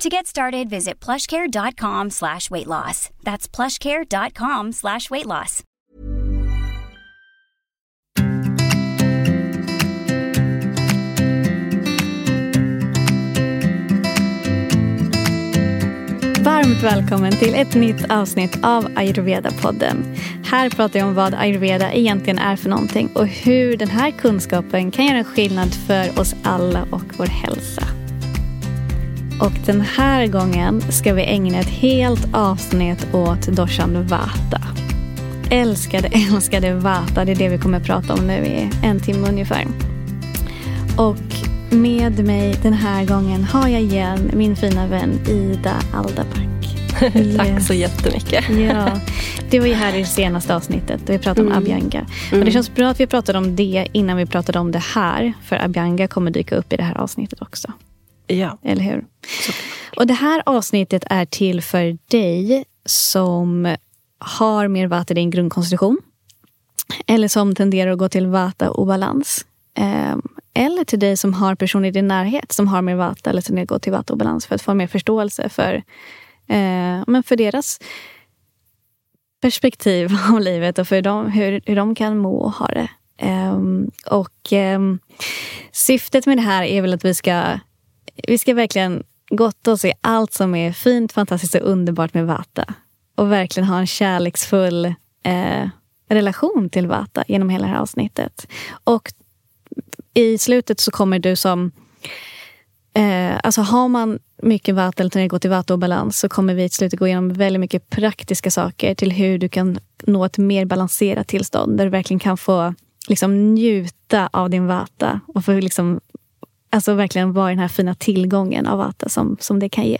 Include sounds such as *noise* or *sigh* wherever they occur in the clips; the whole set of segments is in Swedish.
To get started, visit plushcare.com slash weight loss. That's plushcare.com slash weight loss. Varmt välkommen till ett nytt avsnitt av Ayurveda-podden. Här pratar jag om vad ayurveda egentligen är för någonting och hur den här kunskapen kan göra skillnad för oss alla och vår hälsa. Och den här gången ska vi ägna ett helt avsnitt åt doshan Vata. Älskade, *laughs* älskade Vata. Det är det vi kommer att prata om nu i en timme ungefär. Och med mig den här gången har jag igen min fina vän Ida Aldaback. *laughs* Tack så jättemycket. ja, det var ju här i det senaste avsnittet där vi pratade om mm. Abhyanga. Mm. Och det känns bra att vi pratade om det innan vi pratade om det här. För Abhyanga kommer dyka upp i det här avsnittet också. Ja. Eller hur? Så. Och det här avsnittet är till för dig som har mer vata i din grundkonstitution. Eller som tenderar att gå till vata obalans. Um, eller till dig som har personer i din närhet som har mer vata eller tenderar att gå till vata obalans för att få mer förståelse för, uh, men för deras perspektiv *laughs* av livet och för dem, hur, hur de kan må och ha det. Um, och um, syftet med det här är väl att vi ska vi ska verkligen gotta oss i allt som är fint, fantastiskt och underbart med Vata. Och verkligen ha en kärleksfull eh, relation till Vata genom hela det här avsnittet. Och i slutet så kommer du som... Eh, alltså har man mycket Vata eller går till Vata och balans så kommer vi i slutet gå igenom väldigt mycket praktiska saker till hur du kan nå ett mer balanserat tillstånd där du verkligen kan få liksom, njuta av din Vata och få liksom, Alltså verkligen vara den här fina tillgången av Vata som, som det kan ge.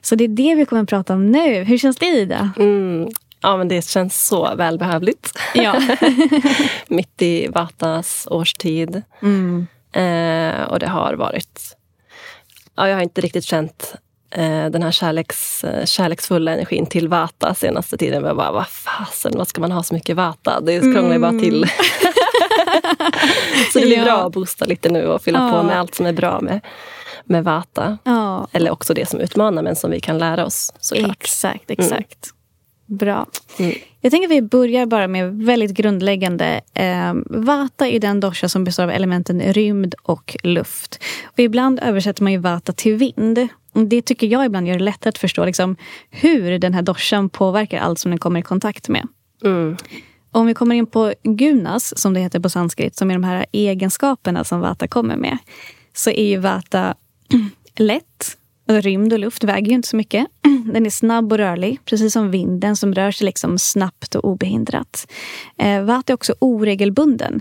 Så det är det vi kommer att prata om nu. Hur känns det Ida? Mm. Ja, men det känns så välbehövligt. Ja. *laughs* Mitt i Vatas årstid. Mm. Eh, och det har varit... Ja, jag har inte riktigt känt eh, den här kärleks, eh, kärleksfulla energin till Vata senaste tiden. Jag bara, vad fasen, vad ska man ha så mycket Vata? Det krånglar ju mm. bara till. *laughs* *laughs* så det blir ja. bra att boosta lite nu och fylla ja. på med allt som är bra med, med Vata. Ja. Eller också det som utmanar men som vi kan lära oss såklart. Exakt, exakt. Mm. Bra. Mm. Jag tänker att vi börjar bara med väldigt grundläggande. Eh, vata är den dosha som består av elementen rymd och luft. Och ibland översätter man ju vata till vind. Det tycker jag ibland gör det lättare att förstå liksom, hur den här doshan påverkar allt som den kommer i kontakt med. Mm. Om vi kommer in på gunas, som det heter på sanskrit, som är de här egenskaperna som vata kommer med, så är ju vata *clears throat* lätt. Alltså, rymd och luft väger ju inte så mycket. *clears throat* Den är snabb och rörlig, precis som vinden som rör sig liksom snabbt och obehindrat. Eh, vata är också oregelbunden,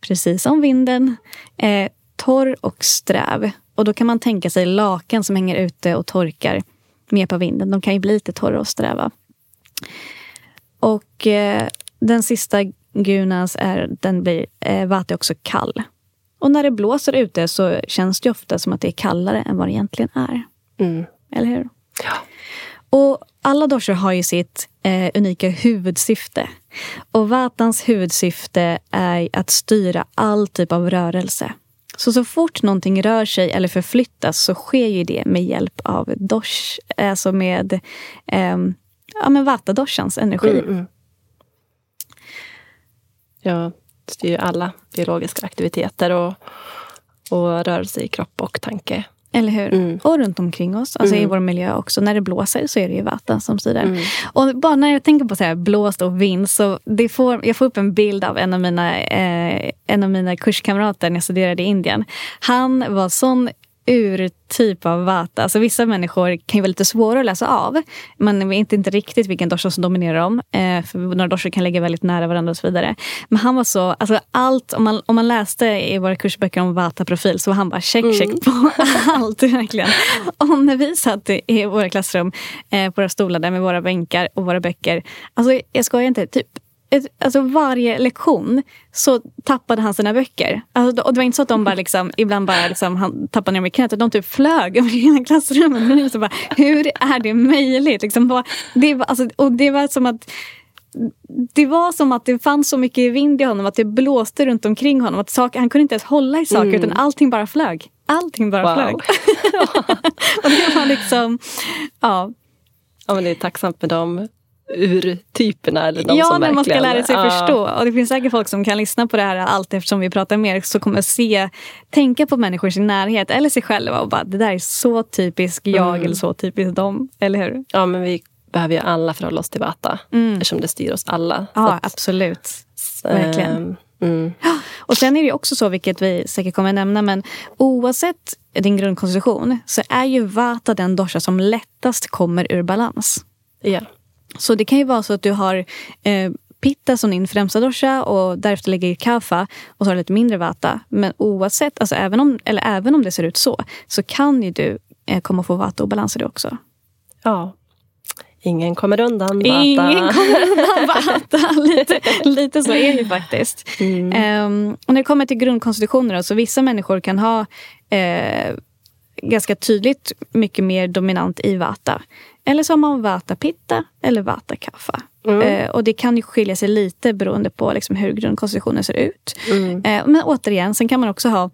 precis som vinden. Eh, torr och sträv. Och då kan man tänka sig lakan som hänger ute och torkar med på vinden. De kan ju bli lite torra och sträva. Och eh, den sista gunas är, den blir eh, vati också kall. Och när det blåser ute så känns det ofta som att det är kallare än vad det egentligen är. Mm. Eller hur? Ja. Och alla doshor har ju sitt eh, unika huvudsyfte. Och vatans huvudsyfte är att styra all typ av rörelse. Så så fort någonting rör sig eller förflyttas så sker ju det med hjälp av dosh, alltså med eh, ja, men vata-doshans energi. Mm, mm. Jag styr alla biologiska aktiviteter och, och rörelse i kropp och tanke. Eller hur? Mm. Och runt omkring oss, alltså mm. i vår miljö också. När det blåser så är det ju vatten som styr. Mm. Och bara när jag tänker på så här, blåst och vind, så det får, jag får upp en bild av en av mina, eh, en av mina kurskamrater när jag studerade i Indien. Han var sån urtyp av vata. Alltså vissa människor kan ju vara lite svåra att läsa av. Man vet inte riktigt vilken dosha som dominerar dem. Eh, för några doshor kan ligga väldigt nära varandra och så vidare. Men han var så, alltså allt, om man, om man läste i våra kursböcker om vata-profil så var han bara check, check mm. på *laughs* allt. verkligen. Och när vi satt i våra klassrum, eh, på våra stolar där med våra bänkar och våra böcker. Alltså jag skojar inte, typ alltså varje lektion så tappade han sina böcker. Alltså, och det var inte så att de bara liksom, ibland bara liksom, han tappade ner dem i knät. De typ flög över hela klassrummet. bara, hur är det möjligt? Liksom, det, var, alltså, och det var som att det var som att det fanns så mycket vind i honom, att det blåste runt omkring honom. Att saker, han kunde inte ens hålla i saker, mm. utan allting bara flög. Allting bara wow. flög. *laughs* och det var liksom... Ja. ja men det är tacksamt med dem urtyperna. Eller de ja, som när man ska lära sig ah. förstå. Och det finns säkert folk som kan lyssna på det här allt eftersom vi pratar mer. Så kommer se, tänka på människor i sin närhet eller sig själva och bara det där är så typiskt jag mm. eller så typiskt dem. Eller hur? Ja, men vi behöver ju alla förhålla oss till Vata mm. eftersom det styr oss alla. Ja, att, absolut. Så, Verkligen. Mm. *gasps* Och sen är det också så, vilket vi säkert kommer att nämna, men oavsett din grundkonstitution så är ju Vata den dosha som lättast kommer ur balans. Ja. Så det kan ju vara så att du har eh, Pitta som din främsta dosha och därefter lägger Kapha och så har du lite mindre Vata. Men oavsett, alltså även om, eller även om det ser ut så, så kan ju du eh, komma få Vata och balans i det också. Ja, Ingen kommer undan Vata. Ingen kommer undan *laughs* Vata. lite, lite så är det faktiskt. Mm. Um, och när det kommer till grundkonstitutioner, så vissa människor kan ha uh, ganska tydligt mycket mer dominant i Vata. Eller så har man Vata Pitta eller Vata Kapha. Mm. Uh, och det kan ju skilja sig lite beroende på liksom hur grundkonstitutionen ser ut. Mm. Uh, men återigen, sen kan man också ha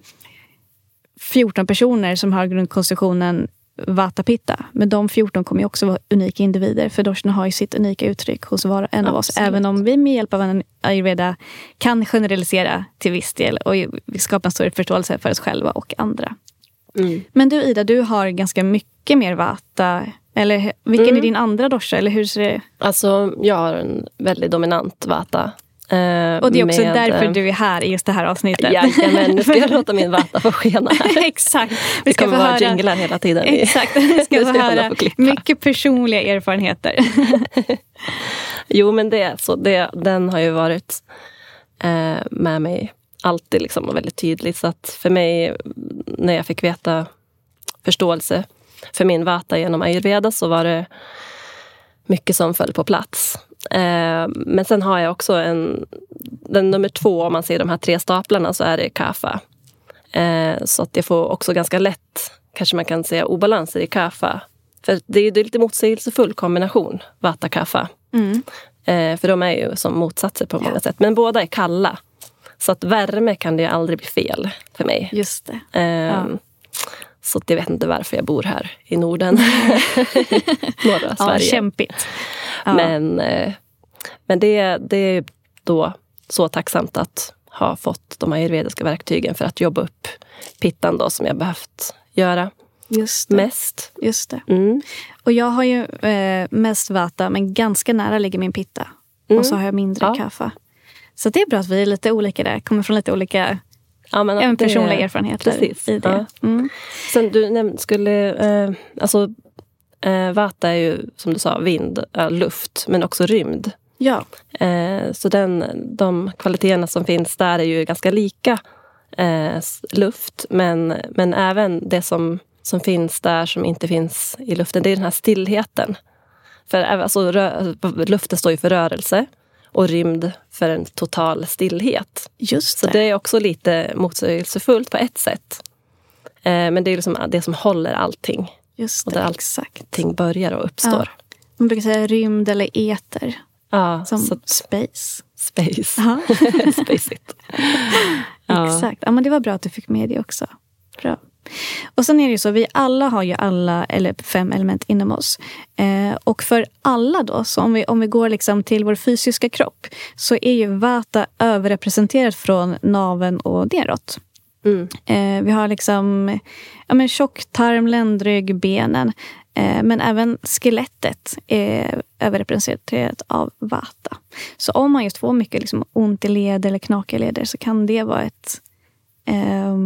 14 personer som har grundkonstitutionen Vata Pitta. Men de 14 kommer ju också vara unika individer. För Doshna har ju sitt unika uttryck hos var och en av oss. Även om vi med hjälp av en ayurveda kan generalisera till viss del och skapa en större förståelse för oss själva och andra. Mm. Men du Ida, du har ganska mycket mer Vata. Eller vilken mm. är din andra dosha? Eller hur ser det? Alltså, jag har en väldigt dominant Vata. Eh, och det är också med, därför du är här i just det här avsnittet. Jajamän, nu ska jag *laughs* låta min vata få skena här. *laughs* *laughs* Exakt. Vi ska det kommer vara jinglar hela tiden. Exakt, vi ska, få höra mycket personliga erfarenheter. jo men det är så, det, den har ju varit eh, med mig alltid liksom, och väldigt tydligt. Så att för mig, när jag fick veta förståelse för min vata genom ayurveda så var det mycket som föll på plats. Eh, men sen har jag också en... Den nummer två, om man ser de här tre staplarna, så är det kafa. Eh, så att jag får också ganska lätt, kanske man kan säga, obalanser i kafa. För det är, är lite motsägelsefull kombination, vata kafa. Mm. Eh, för de är ju som motsatser på många sätt. Men båda är kalla. Så att värme kan det aldrig bli fel för mig. Just det. Ja. Så jag vet inte varför jag bor här i Norden. *laughs* Norra Sverige. Ja, kämpigt. Ja. Men, eh, men det, det är då så tacksamt att ha fått de ayurvediska verktygen för att jobba upp pittan då, som jag behövt göra Just mest. Just det. Mm. Och jag har ju eh, mest vata, men ganska nära ligger min pitta. Mm. Och så har jag mindre ja. kaffe. Så det är bra att vi är lite olika där. Kommer från lite olika ja, men, även personliga det, erfarenheter precis, i det. Ja. Mm. Sen du nämnde, skulle, eh, alltså Eh, vata är ju som du sa vind, äh, luft, men också rymd. Ja. Eh, så den, de kvaliteterna som finns där är ju ganska lika eh, luft. Men, men även det som, som finns där som inte finns i luften, det är den här stillheten. För alltså, rö, luften står ju för rörelse och rymd för en total stillhet. Just det. Så det är också lite motsägelsefullt på ett sätt. Eh, men det är liksom det som håller allting. Just det, och där exakt. allting börjar och uppstår. Ja. Man brukar säga rymd eller eter. Ja, Som så, space. Space. *laughs* space it. *laughs* ja. Exakt. Ja, men det var bra att du fick med det också. Bra. Och sen är det ju så, vi alla har ju alla eller fem element inom oss. Eh, och för alla då, så om vi, om vi går liksom till vår fysiska kropp så är ju Vata överrepresenterat från naven och neråt. Mm. Eh, vi har liksom ja, men tjocktarm, ländrygg, benen. Eh, men även skelettet är överrepresenterat av vata. Så om man just får mycket liksom, ont i led eller knakiga leder så kan det vara ett eh,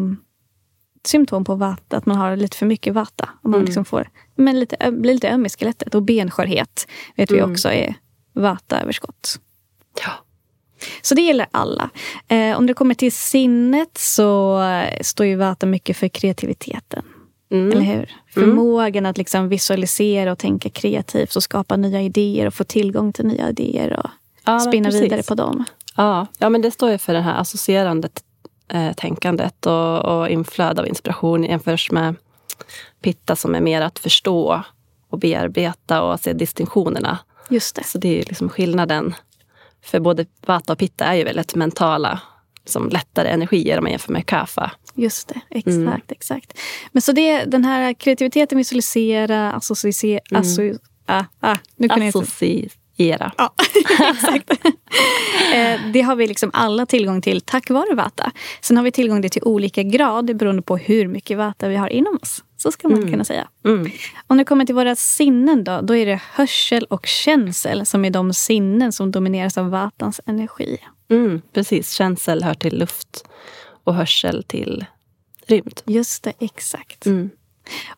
symptom på vata, att man har lite för mycket vata. Om man mm. liksom får, men lite, blir lite öm i skelettet. Och benskörhet vet mm. vi också är vata-överskott. Ja. Så det gäller alla. Eh, om det kommer till sinnet så står ju Vata mycket för kreativiteten. Mm. Eller hur? Förmågan mm. att liksom visualisera och tänka kreativt och skapa nya idéer och få tillgång till nya idéer. Och ja, spinna vidare på dem. Ja, ja, men det står ju för det här associerande eh, tänkandet och, och inflöde av inspiration jämförs med pitta som är mer att förstå och bearbeta och se distinktionerna. Just det. Så det är liksom skillnaden. För både vata och pitta är ju väldigt mentala, som lättare energier om man jämför med kafa. Just det, exakt. Mm. exakt. Men så det, den här kreativiteten, visualisera, associera... Mm. Asso, ah, ah, nu kan Associera. Ja, *laughs* exakt. Eh, det har vi liksom alla tillgång till tack vare Vata. Sen har vi tillgång till olika grad beroende på hur mycket Vata vi har inom oss. Så ska man mm. kunna säga. Mm. Om det kommer till våra sinnen då, då är det hörsel och känsel som är de sinnen som domineras av Vatans energi. Mm, precis, känsel hör till luft och hörsel till rymd. Just det, exakt. Mm.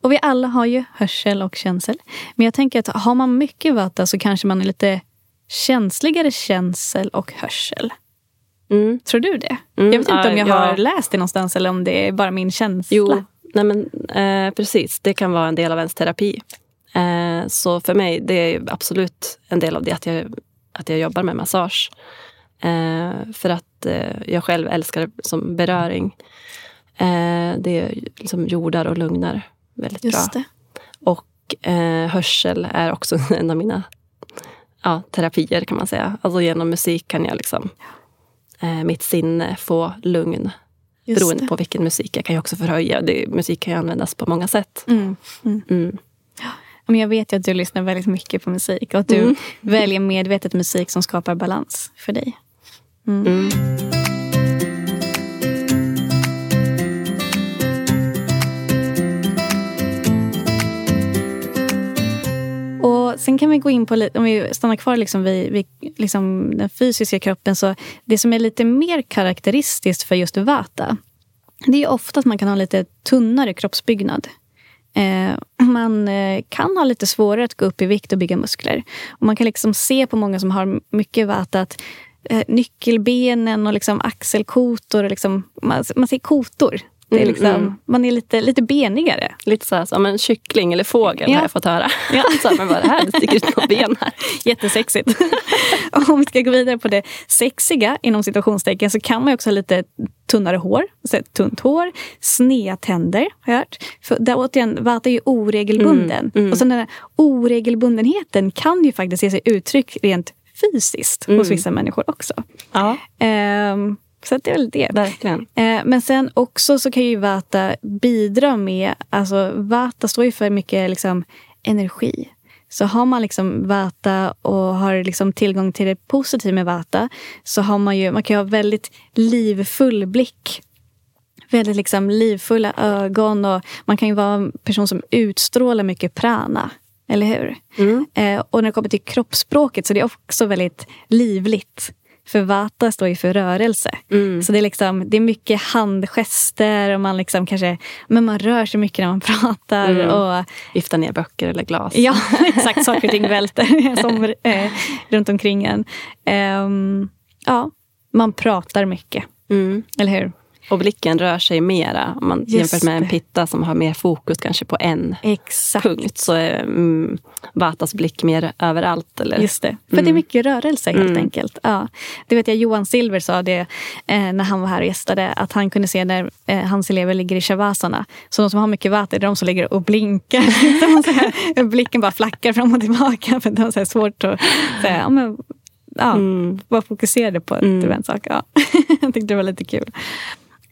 Och vi alla har ju hörsel och känsel. Men jag tänker att har man mycket vata så kanske man är lite känsligare känsel och hörsel. Mm. Tror du det? Mm, jag vet inte om jag ja. har läst det någonstans eller om det är bara min känsla. Jo, nej men, eh, precis. Det kan vara en del av ens terapi. Eh, så för mig, det är absolut en del av det att jag, att jag jobbar med massage. Eh, för att eh, jag själv älskar som beröring. Eh, det är liksom jordar och lugnar väldigt Just bra. Det. Och eh, hörsel är också *laughs* en av mina ja, terapier kan man säga. Alltså genom musik kan jag liksom eh, mitt sinne få lugn. Just beroende det. på vilken musik. Jag kan ju också förhöja. Det, musik kan ju användas på många sätt. Mm. Mm. Mm. Men jag vet ju att du lyssnar väldigt mycket på musik och att du mm. väljer medvetet musik som skapar balans för dig. Och Sen kan vi gå in på, lite, om vi stannar kvar liksom vid, vid liksom den fysiska kroppen. så Det som är lite mer karaktäristiskt för just Vata det är ofta att man kan ha lite tunnare kroppsbyggnad. Eh, man eh, kan ha lite svårare att gå upp i vikt och bygga muskler. Och man kan liksom se på många som har mycket Vata att eh, nyckelbenen och liksom axelkotor. Och liksom, man, man ser kotor. Det är mm, liksom, mm, Man är lite, lite benigare. Lite så här, som en kyckling eller fågel ja. har jag fått höra. Ja. *laughs* så här, men vad är det här? Det sticker ut några *laughs* ben här. Jättesexigt. *laughs* Om vi ska gå vidare på det sexiga inom situationstecken så kan man också ha lite tunnare hår, så tunt hår, sneda tänder har jag hört. För där återigen, Vata är ju oregelbunden. Mm, mm. Och så den här oregelbundenheten kan ju faktiskt ge sig uttryck rent fysiskt mm. hos vissa människor också. Ja. Um, så det är väl det. Verkligen. Uh, men sen också så kan ju Vata bidra med... Alltså Vata står ju för mycket liksom, energi. Så har man liksom Vata och har liksom tillgång till det positiva med Vata så har man ju, man kan ju ha väldigt livfull blick. Väldigt liksom livfulla ögon och man kan ju vara en person som utstrålar mycket prana. Eller hur? Mm. Eh, och när det kommer till kroppsspråket så är det också väldigt livligt. För vata står ju för rörelse. Mm. Så det är, liksom, det är mycket handgester och man liksom kanske men man rör sig mycket när man *laughs* pratar. Mm. Och, Vifta ner böcker eller glas. Ja, *laughs* exakt. Saker och ting välter som, eh, runt omkring en. Um, ja, man pratar mycket. Mm. Eller hur? Och blicken rör sig mera. Om man jämfört med en pitta som har mer fokus kanske på en Exakt. punkt så är mm, Vatas blick mer överallt. Eller? Just det, för mm. det är mm. mycket rörelse helt mm. enkelt. Ja. Det vet jag Johan Silver sa det eh, när han var här och gästade. Att han kunde se när eh, hans elever ligger i shavasana. Så de som har mycket vata är de som ligger och blinkar. *laughs* så blicken bara flackar fram och tillbaka. För de har så svårt att säga, ja, men, ja, mm. vara fokuserade på mm. en sak. Ja. *laughs* jag tyckte det var lite kul.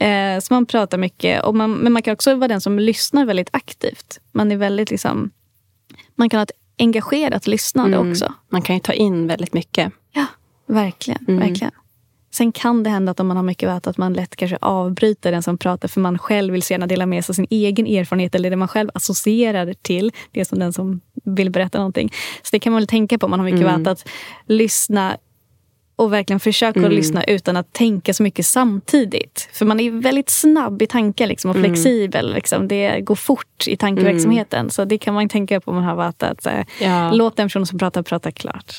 Eh, så man pratar mycket. Och man, men man kan också vara den som lyssnar väldigt aktivt. Man är väldigt liksom... Man kan ha ett engagerat lyssnande mm. också. Man kan ju ta in väldigt mycket. Ja, verkligen. Mm. verkligen. Sen kan det hända att om man har mycket vett att man lätt kanske avbryter den som pratar för man själv vill så gärna dela med sig av sin egen erfarenhet eller det man själv associerar till det som den som vill berätta någonting. Så det kan man väl tänka på om man har mycket mm. att lyssna och verkligen försöka mm. att lyssna utan att tänka så mycket samtidigt. För man är väldigt snabb i tanken liksom, och mm. flexibel. Liksom. Det går fort i tankeverksamheten. Mm. Så det kan man tänka på har varit att äh, ja. låt den personen som pratar prata klart.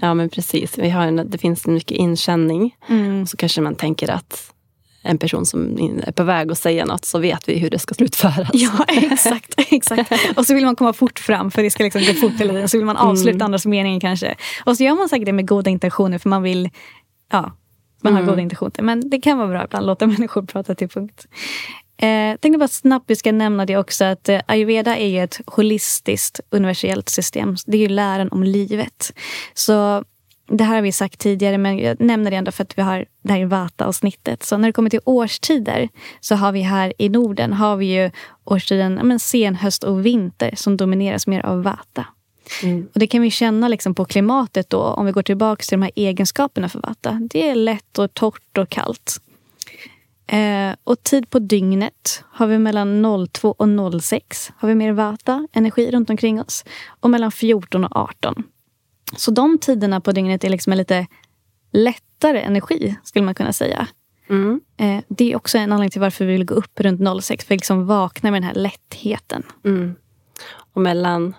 ja men precis. Vi har en, det finns mycket inkänning. Mm. Så kanske man tänker att en person som är på väg att säga något så vet vi hur det ska slutföras. Ja, exakt. *laughs* exakt. Och så vill man komma fort fram för det ska liksom gå fort hela tiden. Så vill man avsluta mm. andras mening kanske. Och så gör man säkert det med goda intentioner för man vill ja, man har mm. goda intentioner. Men det kan vara bra ibland att låta *laughs* människor prata till punkt. Eh, tänkte bara snabbt vi ska nämna det också att eh, ayurveda är ett holistiskt universellt system. Det är ju läran om livet. Så det här har vi sagt tidigare men jag nämner det ändå för att vi har det här vata-avsnittet. Så när det kommer till årstider så har vi här i Norden har vi ju årstiden men, sen höst och vinter som domineras mer av vata. Mm. Och Det kan vi känna liksom på klimatet då om vi går tillbaka till de här egenskaperna för vata. Det är lätt och torrt och kallt. Eh, och tid på dygnet har vi mellan 02 och 06 har vi mer vata, energi runt omkring oss. Och mellan 14 och 18. Så de tiderna på dygnet är liksom en lite lättare energi, skulle man kunna säga. Mm. Eh, det är också en anledning till varför vi vill gå upp runt 06, för att liksom vakna med den här lättheten. Mm. Och mellan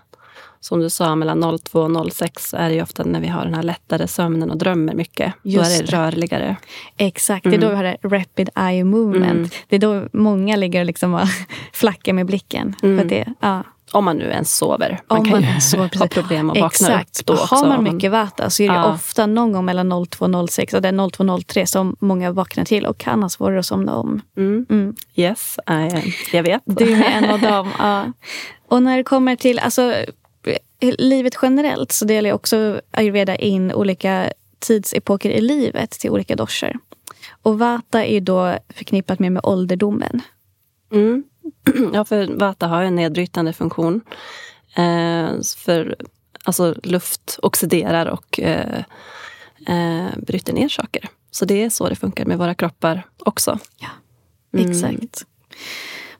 som du sa, mellan 02 och 06 är det ofta när vi har den här lättare sömnen och drömmer mycket. Just då är det rörligare. Exakt, det är då mm. vi har det rapid eye movement. Mm. Det är då många ligger och liksom *laughs* flackar med blicken. Mm. För det, ja. Om man nu ens sover. Man Om kan man ju sover, *laughs* ha problem att vakna Exakt. upp då också. Har man mycket vata så är det ja. ofta någon gång mellan 02 och 06 och det är 02 och 03 som många vaknar till och kan ha svårare att somna om. Mm. Mm. Yes, I, jag vet. Du är en av dem. Ja. *laughs* Och när det kommer till alltså, livet generellt så delar jag också ayurveda in olika tidsepoker i livet till olika doshor. Och vata är då förknippat med, med ålderdomen. Mm. *clears throat* Ja, för vata har en nedbrytande funktion. Eh, för alltså, luft oxiderar och eh, eh, bryter ner saker. Så det är så det funkar med våra kroppar också. Ja, mm. exakt.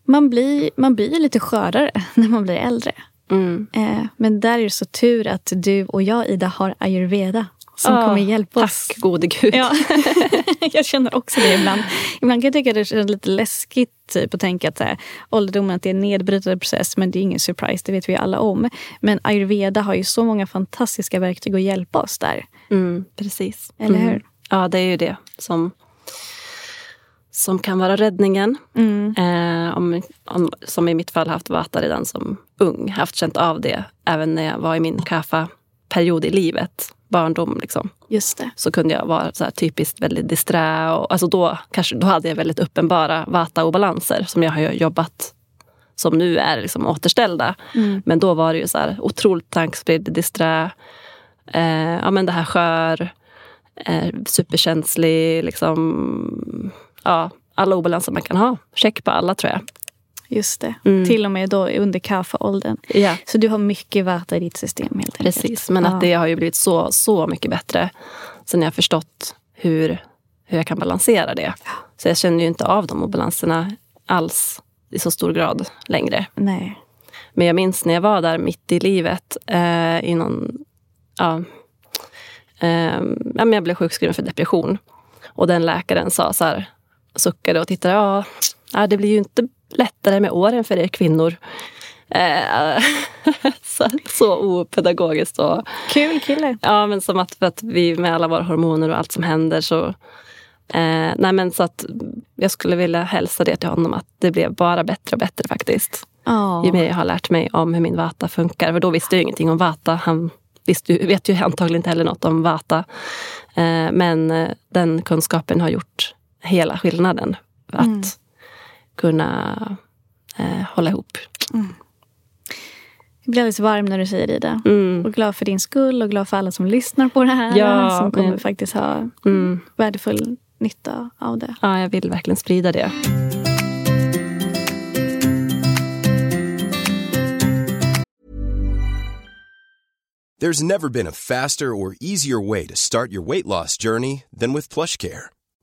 Man blir, man blir lite skörare *laughs* när man blir äldre. Mm. Eh, men där är det så tur att du och jag, Ida, har ayurveda som oh, kommer hjälpa oss. Tack gode gud. Ja. *laughs* jag känner också det ibland. Ibland kan jag tycka det känns lite läskigt typ, att tänka att här, ålderdomen att det är en nedbrytande process men det är ingen surprise, det vet vi alla om. Men ayurveda har ju så många fantastiska verktyg att hjälpa oss där. Mm, precis. Eller hur? Mm. Ja, det är ju det som som kan vara räddningen. Mm. Eh, om, om, som i mitt fall haft Vata redan som ung. Haft känt av det även när jag var i min kaffa-period i livet. Barndom liksom. Just det. Så kunde jag vara så typiskt väldigt disträ. Och, alltså då, kanske, då hade jag väldigt uppenbara Vata-obalanser som jag har jobbat som nu är liksom återställda. Mm. Men då var det ju så här otroligt tankspridd, disträ. Eh, ja, men det här skör, eh, superkänslig, liksom ja, alla obalanser man kan ha. Check på alla tror jag. Just det. Mm. Till och med då under kaffeåldern. Ja. Så du har mycket vata i ditt system helt enkelt. Precis, men ja. att det har ju blivit så, så mycket bättre sen jag förstått hur, hur jag kan balansera det. Så jag känner ju inte av de obalanserna alls i så stor grad längre. Nej. Men jag minns när jag var där mitt i livet eh, i någon... Ja, eh, jag blev sjukskriven för depression. Och den läkaren sa så här, suckade och tittade. Ja, ja, det blir ju inte lättare med åren för er kvinnor. Eh, *laughs* så, så opedagogiskt. Och, Kul kille. Ja, men som att, för att vi med alla våra hormoner och allt som händer så Eh, nej men så att jag skulle vilja hälsa det till honom att det blev bara bättre och bättre faktiskt. Oh. Ju mer jag har lärt mig om hur min vata funkar. För då visste jag ingenting om vata. Han visste, vet ju antagligen inte heller något om vata. Eh, men eh, den kunskapen har gjort hela skillnaden. Att mm. Kunna eh, hålla ihop. Mm. Jag blir alldeles varm när du säger det Ida. Mm. Och glad för din skull och glad för alla som lyssnar på det här. Ja, som kommer men... faktiskt ha mm. värdefull nytta av det. Ja, jag vill verkligen sprida det. There's never been a faster or easier way to start your weight loss journey than with plush care.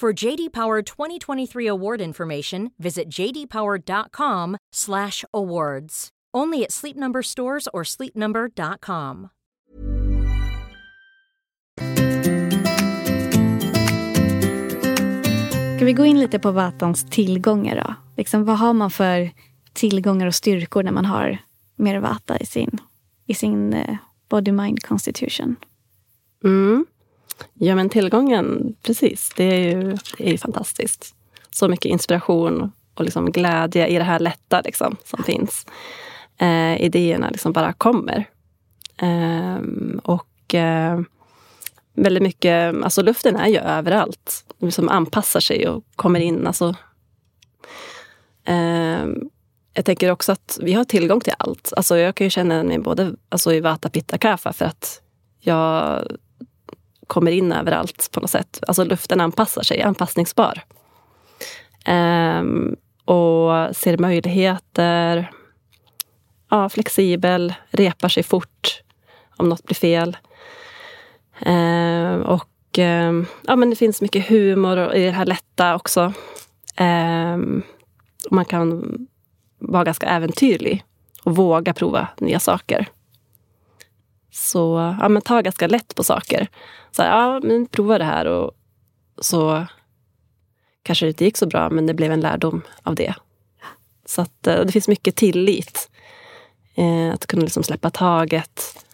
For JD Power 2023 award information, visit jdpower.com/awards. Only at Sleep Number stores or sleepnumber.com. Ska vi gå in lite på Vatans tillgångar då? Liksom, vad har man för tillgångar och styrkor när man har mer Vata i sin, i sin uh, body-mind constitution? Mm. Ja, men tillgången, precis. Det är ju, det är ju fantastiskt. Så mycket inspiration och liksom glädje i det här lätta liksom, som finns. Eh, idéerna liksom bara kommer. Eh, och eh, väldigt mycket, alltså luften är ju överallt. Den liksom anpassar sig och kommer in. Alltså, eh, jag tänker också att vi har tillgång till allt. Alltså jag kan ju känna mig både alltså i Vata Pitta Kapha för att jag kommer in överallt på något sätt. Alltså luften anpassar sig, anpassningsbar. Um, och ser möjligheter. Ja, flexibel, repar sig fort om något blir fel. Um, och um, ja, men det finns mycket humor i det här lätta också. man kan vara ganska äventyrlig och våga prova nya saker. Så ja, men ta ganska lätt på saker. Så här, ja, men prova det här och så kanske det inte gick så bra, men det blev en lärdom av det. Så att, eh, det finns mycket tillit. Eh, att kunna liksom släppa taget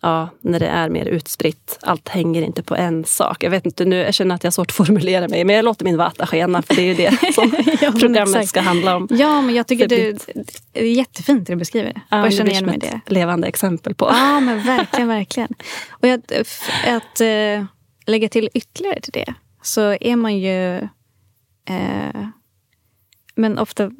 ja, när det är mer utspritt. Allt hänger inte på en sak. Jag vet inte, nu, jag känner att jag har svårt att formulera mig, men jag låter min vata skena, för det är ju det *laughs* som ja, programmet exakt. ska handla om. Ja, men jag tycker det, det är jättefint det du beskriver det. Ja, jag känner igen mig det. levande exempel på. Ja, men verkligen, verkligen. Och att, att äh, lägga till ytterligare till det, så är man ju äh, men ofta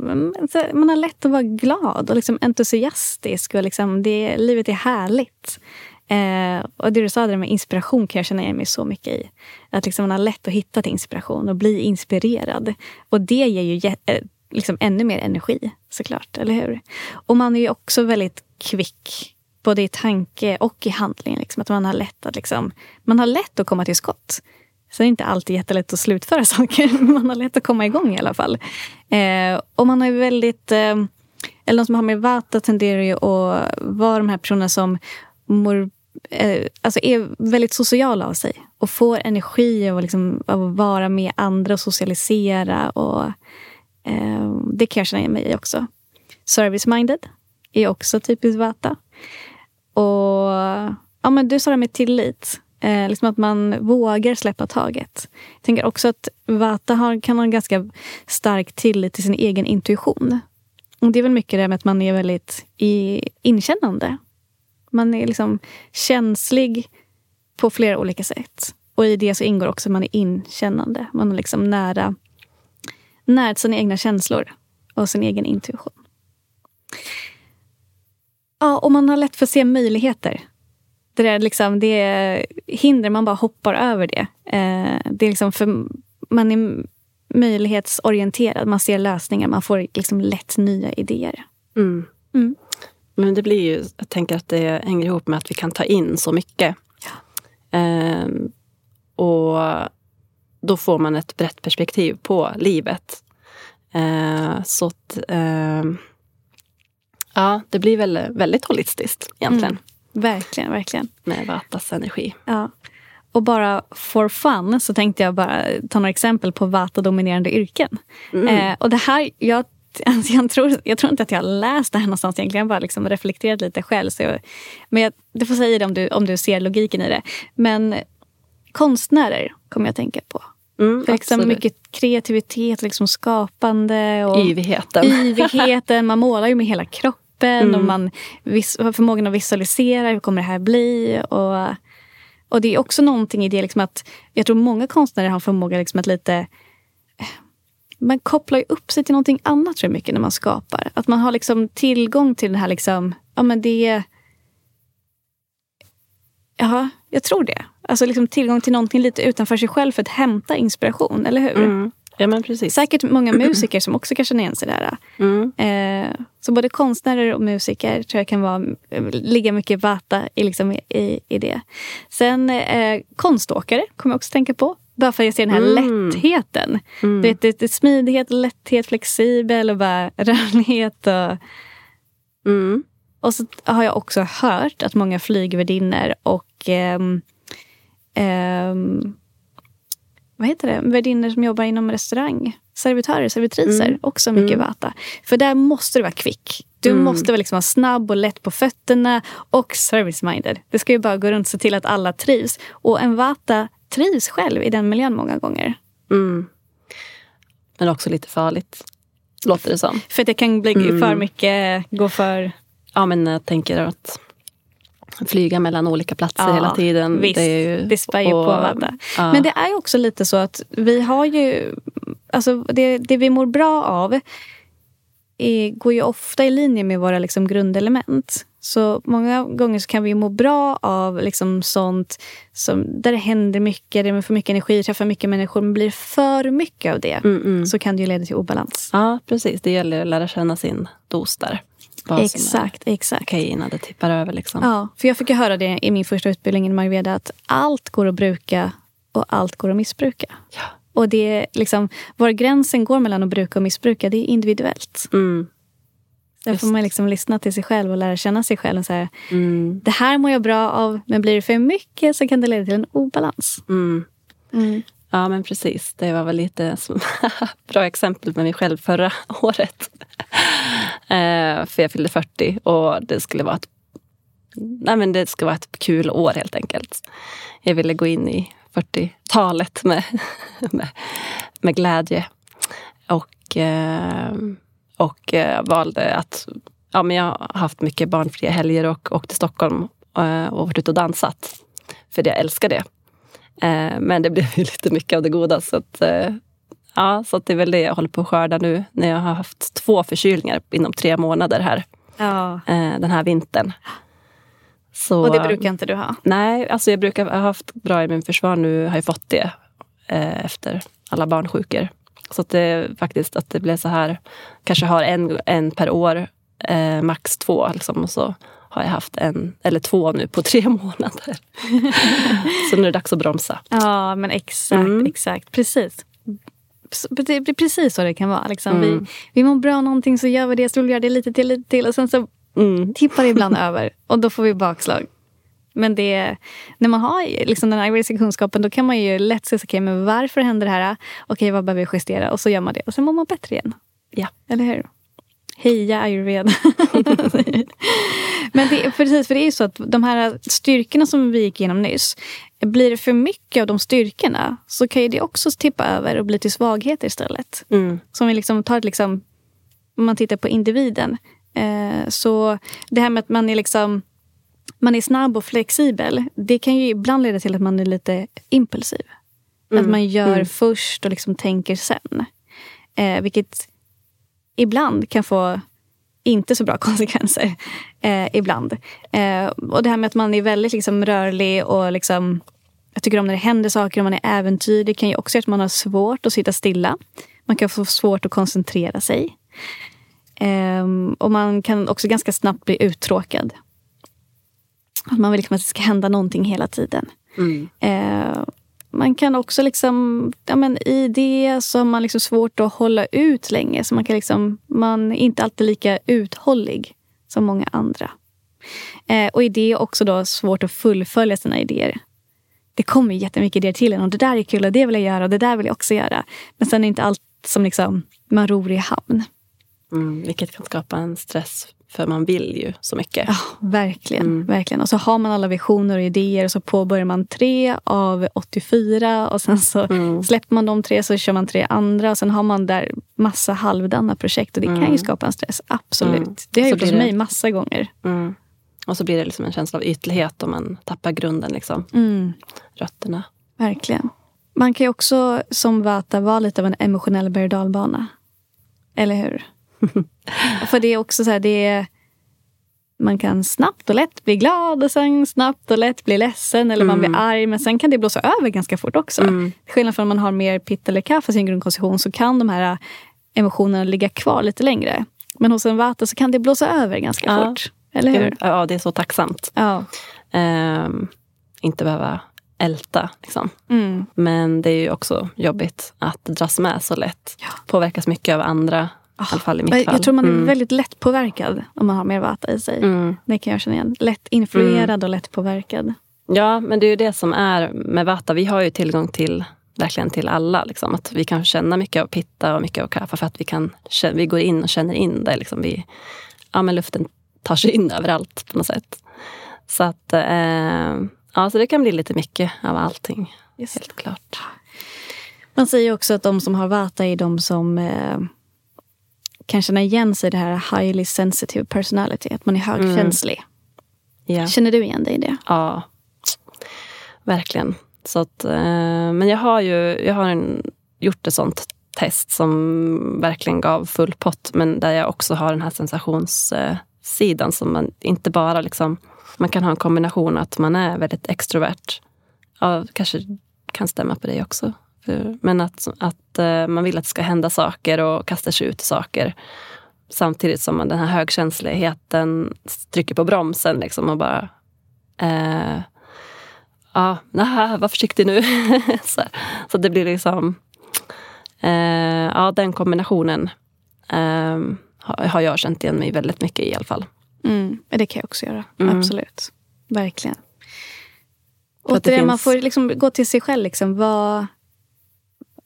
man har lätt att vara glad och liksom entusiastisk. Och liksom det, livet är härligt. Eh, och det du sa där med inspiration kan jag känna igen mig så mycket i. Att liksom man har lätt att hitta till inspiration och bli inspirerad. Och det ger ju eh, liksom ännu mer energi såklart, eller hur? Och man är ju också väldigt kvick, både i tanke och i handling. Liksom, att man har lätt att liksom, man har lätt att komma till skott. Sen är det inte alltid jättelätt att slutföra *laughs* saker, men man har lätt att komma igång i alla fall. Eh, och man har ju väldigt... Eh, eller de som har med Vata tenderar ju att vara de här personerna som mor, eh, alltså är väldigt sociala av sig. Och får energi av, liksom, av att vara med andra och socialisera. Och, eh, det kan jag känna igen mig i också. Service-minded är också typiskt Vata. Och ja, men du sa det med tillit. Eh, liksom att man vågar släppa taget. Jag tänker också att Vata har, kan ha en ganska stark tillit till sin egen intuition. Och det är väl mycket det med att man är väldigt i, inkännande. Man är liksom känslig på flera olika sätt. Och i det så ingår också att man är inkännande. Man är liksom nära, nära sina egna känslor och sin egen intuition. Ja, och man har lätt för att se möjligheter det är, liksom, det är hinder, man bara hoppar över det. Eh, det är liksom för, man är möjlighetsorienterad, man ser lösningar, man får liksom lätt nya idéer. Mm. Mm. Men det blir ju, jag tänker att det hänger ihop med att vi kan ta in så mycket. Ja. Eh, och då får man ett brett perspektiv på livet. Eh, så att, eh, ja, det blir väl väldigt holistiskt egentligen. Mm. Verkligen, verkligen. Med Vatas energi. Ja. Och bara for fun så tänkte jag bara ta några exempel på Vata-dominerande yrken. Mm. Eh, och det här, jag, alltså jag, tror, jag tror inte att jag har läst det här någonstans egentligen. Jag bara liksom reflekterat lite själv. Så jag, men jag, du får säga det om du, om du ser logiken i det. Men konstnärer kommer jag att tänka på. Mm, För liksom mycket kreativitet, liksom skapande. Och yvigheten. yvigheten. Man målar ju med hela kroppen kroppen mm. och man har förmågan att visualisera hur kommer det här bli. Och, och det är också någonting i det liksom att jag tror många konstnärer har förmåga liksom att lite man kopplar ju upp sig till någonting annat tror jag mycket när man skapar. Att man har liksom tillgång till den här liksom, ja men det... Ja, jag tror det. Alltså liksom tillgång till någonting lite utanför sig själv för att hämta inspiration, eller hur? Mm. Ja, men precis. Säkert många *clears throat* musiker som också kan känna igen sig där. Mm. Eh, så både konstnärer och musiker tror jag kan vara, ligga mycket vata i, liksom, i, i det. Sen eh, konståkare kommer jag också tänka på. Bara för att jag ser den här Mm. lättheten. Mm. Du vet, det, det smidighet, lätthet, flexibel och bara *laughs* rörlighet. Och, Mm. och så har jag också hört att många flygvärdinnor och ehm, ehm, vad heter det? värdinnor som jobbar inom restaurang, servitörer, servitriser, Mm. också mycket Mm. vata. För där måste du vara kvick. Du Mm. måste vara liksom vara snabb och lätt på fötterna och service-minded. Det ska ju bara gå runt och se till att alla trivs. Och en vata trivs själv i den miljön många gånger. Mm. Men också lite farligt, låter det som. För att det kan bli Mm. för mycket, gå för... Ja, men jag tänker att flyga mellan olika platser Ja, hela tiden. visst. är ju, Det spär ju på vata. Ja. Men det är också lite så att vi har ju... Alltså det, det vi mår bra av är, går ju ofta i linje med våra liksom grundelement. Så många gånger så kan vi må bra av liksom sånt som, där det händer mycket, det är för mycket energi, träffar mycket människor. Men blir det för mycket av det Mm, mm. så kan det ju leda till obalans. Ja, precis. Det gäller att lära känna sin dos där. Vad Exakt, exakt. Okej innan det tippar över. Liksom. Ja, för jag fick höra det i min första utbildning i Ayurveda att allt går att bruka och allt går att missbruka. Ja. Och det är liksom, var gränsen går mellan att bruka och missbruka, det är individuellt. Mm. Där Just. får man liksom lyssna till sig själv och lära känna sig själv. Och säga, Mm. det här mår jag bra av, men blir det för mycket så kan det leda till en obalans. Mm. Ja, men precis. Det var väl lite som *laughs* bra exempel med mig själv förra *laughs* året. eh, för jag fyllde 40 och det skulle vara ett, nej, men det skulle vara ett kul år helt enkelt. Jag ville gå in i 40-talet med, *laughs* med, med glädje. Och, eh, och eh, valde att... Ja, men jag har haft mycket barnfria helger och åkt till Stockholm eh, och varit ute och dansat. För jag älskar det. Eh, men det blev ju *laughs* lite mycket av det goda. Så, att, eh, ja, så det är väl det jag håller på att skörda nu. När jag har haft två förkylningar inom tre månader här. Ja. Eh, den här vintern. Så, Och det brukar inte du ha? Nej, alltså jag brukar ha haft bra immunförsvar. Nu har jag fått det efter alla barnsjukor. Så att det faktiskt att det blev så här. Kanske har en, en per år, eh, max två. Liksom, och så har jag haft en eller två nu på tre *laughs* månader. så nu är det dags att bromsa. Ja, men exakt. Mm. exakt. Precis. Det är precis så det kan vara. Liksom. Mm. Vi, vi mår bra av någonting så gör vi det, så vi göra det lite till, lite till. Och sen så Mm. tippar det ibland *laughs* över och då får vi bakslag. Men det, när man har liksom den ayurvediska kunskapen då kan man ju lätt se, okay, men varför händer det här? Okej, vad behöver vi justera? Och så gör man det. Och sen mår man bättre igen. Ja. Eller hur? Heja ayurveda. men det, precis, för det är ju så att de här styrkorna som vi gick igenom nyss. Blir det för mycket av de styrkorna så kan ju det också tippa över och bli till svagheter istället. Mm. Som vi liksom tar liksom, om man tittar på individen. Eh, så det här med att man är liksom man är snabb och flexibel. Det kan ju ibland leda till att man är lite impulsiv. Mm. Att man gör Mm. först och liksom tänker sen. Eh, vilket ibland kan få inte så bra *laughs* konsekvenser. Eh, ibland. Eh, och det här med att man är väldigt liksom rörlig och liksom jag tycker om när det händer saker och man är äventyrlig. Kan ju också göra att man har svårt att sitta stilla. Man kan få svårt att koncentrera sig. Ehm, och man kan också ganska snabbt bli uttråkad. Att man vill liksom att det ska hända någonting hela tiden. Mm. Man kan också liksom, ja men i det så har man liksom svårt att hålla ut länge. Så man, kan liksom, man är inte alltid lika uthållig som många andra. Eh, och i det är också då svårt att fullfölja sina idéer. Det kommer jättemycket idéer till en och det där är kul och det vill jag göra och det där vill jag också göra. Men sen är inte allt som liksom man ror i hamn. Mm. Vilket kan skapa en stress. För man vill ju så mycket. Ja, verkligen, Mm. verkligen. Och så har man alla visioner och idéer och så påbörjar man tre av 84 och sen så Mm. släpper man de tre så kör man tre andra och sen har man där massa halvdana projekt och det kan Mm. ju skapa en stress. Absolut. Mm. Det har gjort hos det- mig massa gånger. Mm. Och så blir det liksom en känsla av ytlighet om man tappar grunden, liksom. Mm, rötterna. verkligen. Man kan ju också som Vata vara lite av en emotionell berg och dalbana. Eller hur? *laughs* För det är också så här, det är, man kan snabbt och lätt bli glad och sen snabbt och lätt bli ledsen eller man blir Mm. arg. Men sen kan det blåsa över ganska fort också. Mm. Till skillnad från om man har mer pitta eller kaffe i sin grundkonstitution så kan de här emotionerna ligga kvar lite längre. Men hos en vata så kan det blåsa över ganska Ja. fort. Eller hur? Ja, det är så tacksamt. Ja. Ehm, inte behöva älta. Liksom. Mm. Men det är ju också jobbigt att dras med så lätt. Påverkas mycket av andra. I alla fall i mitt Jag, fall. jag tror man är Mm. väldigt lätt påverkad om man har mer vata i sig. Mm. Det kan jag känna igen. Lätt influerad och lätt påverkad. Ja, men det är ju det som är med Vata. Vi har ju tillgång till verkligen till alla. Liksom. Att vi kan känna mycket av pitta och mycket av kaffe för att vi, kan, vi går in och känner in det. Liksom. Vi, ja, men luften tar sig in *laughs* överallt på något sätt. Så att eh, ja, så det kan bli lite mycket av allting. Helt klart. Man säger också att de som har vata är de som eh, kan känna igen sig i det här highly sensitive personality. Att man är högkänslig. Ja. Känner du igen dig i det? Ja, verkligen. Så att, eh, men jag har ju jag har en, gjort ett sånt test som verkligen gav full pott. Men där jag också har den här sensationssidan som man inte bara liksom... Man kan ha en kombination att man är väldigt extrovert. Ja, kanske kan stämma på dig också. För, men att, att eh, man vill att det ska hända saker och kasta sig ut i saker. Samtidigt som man den här högkänsligheten trycker på bromsen liksom och bara Eh, ja, naha, var försiktig nu. *laughs* så, så det blir liksom... Eh, ja, den kombinationen eh, har, jag känt igen mig väldigt mycket i i alla fall. Mm, det kan jag också göra. Mm. Absolut. Verkligen. Återigen, man finns- får liksom gå till sig själv. Liksom, vad,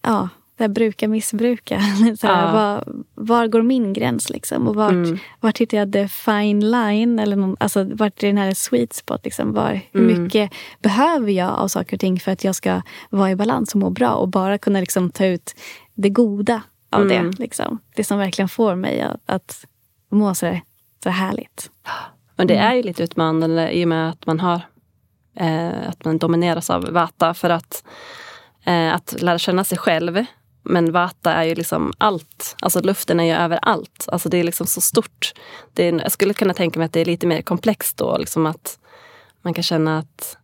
ja, det här bruka, missbruka. *laughs* Så här, Ja. var, var går min gräns? Liksom? Och vart, Mm. vart hittar jag the fine line? Eller någon, alltså, vart är den här sweet spot? Liksom? Var, hur Mm. mycket behöver jag av saker och ting för att jag ska vara i balans och må bra? Och bara kunna liksom, ta ut det goda av Mm. det. Liksom. Det som verkligen får mig att, att må så, där, så härligt. Men Mm. det är ju lite utmanande i och med att man har eh, att man domineras av Vata. För att, eh, att lära känna sig själv. Men Vata är ju liksom allt. Alltså luften är ju överallt. Alltså det är liksom så stort. Det är, jag skulle kunna tänka mig att det är lite mer komplext då. Liksom att man kan känna att,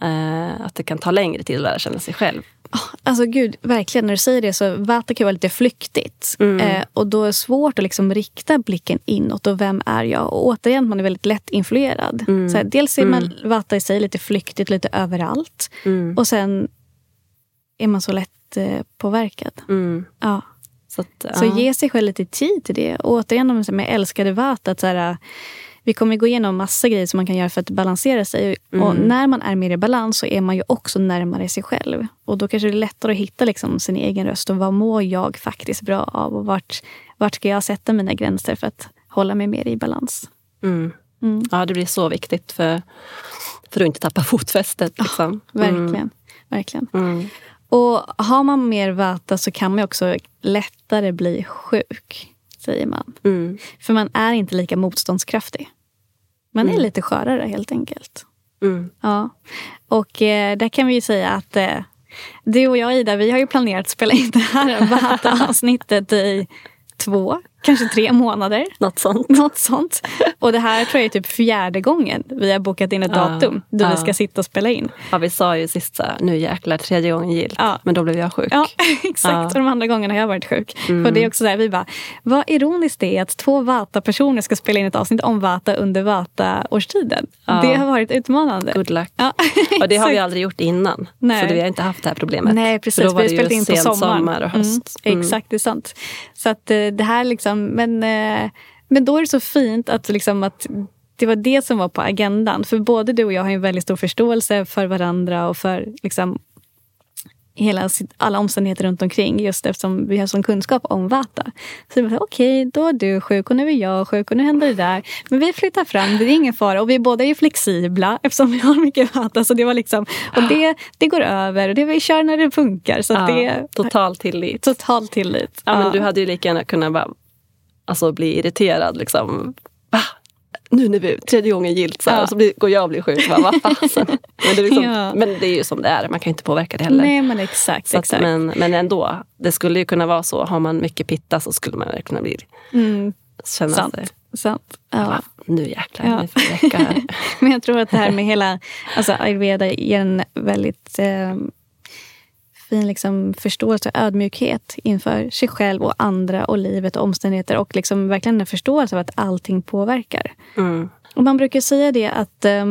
eh, att det kan ta längre tid att lära känna sig själv. Alltså gud, verkligen när du säger det så Vata kan vara lite flyktigt. Mm. Eh, och då är det svårt att liksom rikta blicken inåt. Och vem är jag? Och återigen, man är väldigt lätt influerad. Mm. Så här, dels är man Vata i sig lite flyktigt, lite överallt. Mm. Och sen är man så lätt eh, påverkad. Mm. Ja. Så, att, Så ja. ge sig själv lite tid till det. Och återigen, med älskade Vata. Att så här, vi kommer gå igenom massa grejer som man kan göra för att balansera sig. Och Mm. när man är mer i balans så är man ju också närmare sig själv. Och då kanske det är lättare att hitta liksom sin egen röst. Och vad mår jag faktiskt bra av? Och vart, vart ska jag sätta mina gränser för att hålla mig mer i balans? Mm. Mm. Ja, det blir så viktigt för, för att inte tappa *laughs* fotfästet. Liksom. Verkligen. verkligen. Mm. Och har man mer vata så kan man också lättare bli sjuk, säger man. Mm. För man är inte lika motståndskraftig. Man är lite skörare helt enkelt. Mm. Ja. Och eh, där kan vi ju säga att eh, du och jag Ida, vi har ju planerat att spela in det här *laughs* Vata-avsnittet i två, kanske tre månader. Något sånt. *laughs* Något sånt. Och det här tror jag är typ fjärde gången vi har bokat in ett Ja. datum då vi Ja. ska sitta och spela in. Ja, vi sa ju sist nu jäklar, tredje gången gillt. Ja. Men då blev jag sjuk. *laughs* Ja, exakt. Och de andra gångerna har jag varit sjuk. För det är också där vi bara, vad ironiskt det är att två Vata-personer ska spela in ett avsnitt om Vata under Vata-årstiden. Det har varit utmanande. Good luck. *laughs* Och det har vi aldrig gjort innan. Nej. Så vi har inte haft det här problemet. Nej, För precis. då var Vi har spelat in på sen sommaren. sommar och höst. Mm, exakt, det är sant. Så att eh, det här liksom, men, eh, men då är det så fint att, liksom, att det var det som var på agendan. För både du och jag har en väldigt stor förståelse för varandra och för liksom, hela, alla omständigheter runt omkring just eftersom vi har sån kunskap om Vata. Så okej, då är du sjuk och nu är jag sjuk och nu händer det där. Men vi flyttar fram, det är ingen fara. Och vi båda är flexibla eftersom vi har mycket Vata. Så det var liksom, och det, det går över och det vi kör när det funkar. Så Ja, det total tillit. total tillit. Ja, men du hade ju lika gärna kunnat bara, alltså, bli irriterad. Liksom. Va? Nu när vi tredje gången gillt så här, Ja. och så blir, går jag och blir sjuk. Bara, Vad fasen? men, det är liksom, *laughs* Ja. men det är ju som det är, man kan ju inte påverka det heller. Nej men exakt. Att, exakt. men, men ändå, det skulle ju kunna vara så. Har man mycket pitta så skulle man kunna bli, Mm, känna Sant. sig Sant. Ja. Nu jäklar, ja. nu får här. *laughs* Men jag tror att det här med hela alltså ayurveda ger en väldigt eh, fin liksom, förståelse och ödmjukhet inför sig själv och andra och livet och omständigheter. Och liksom verkligen en förståelse av att allting påverkar. Mm. Och man brukar säga det att eh,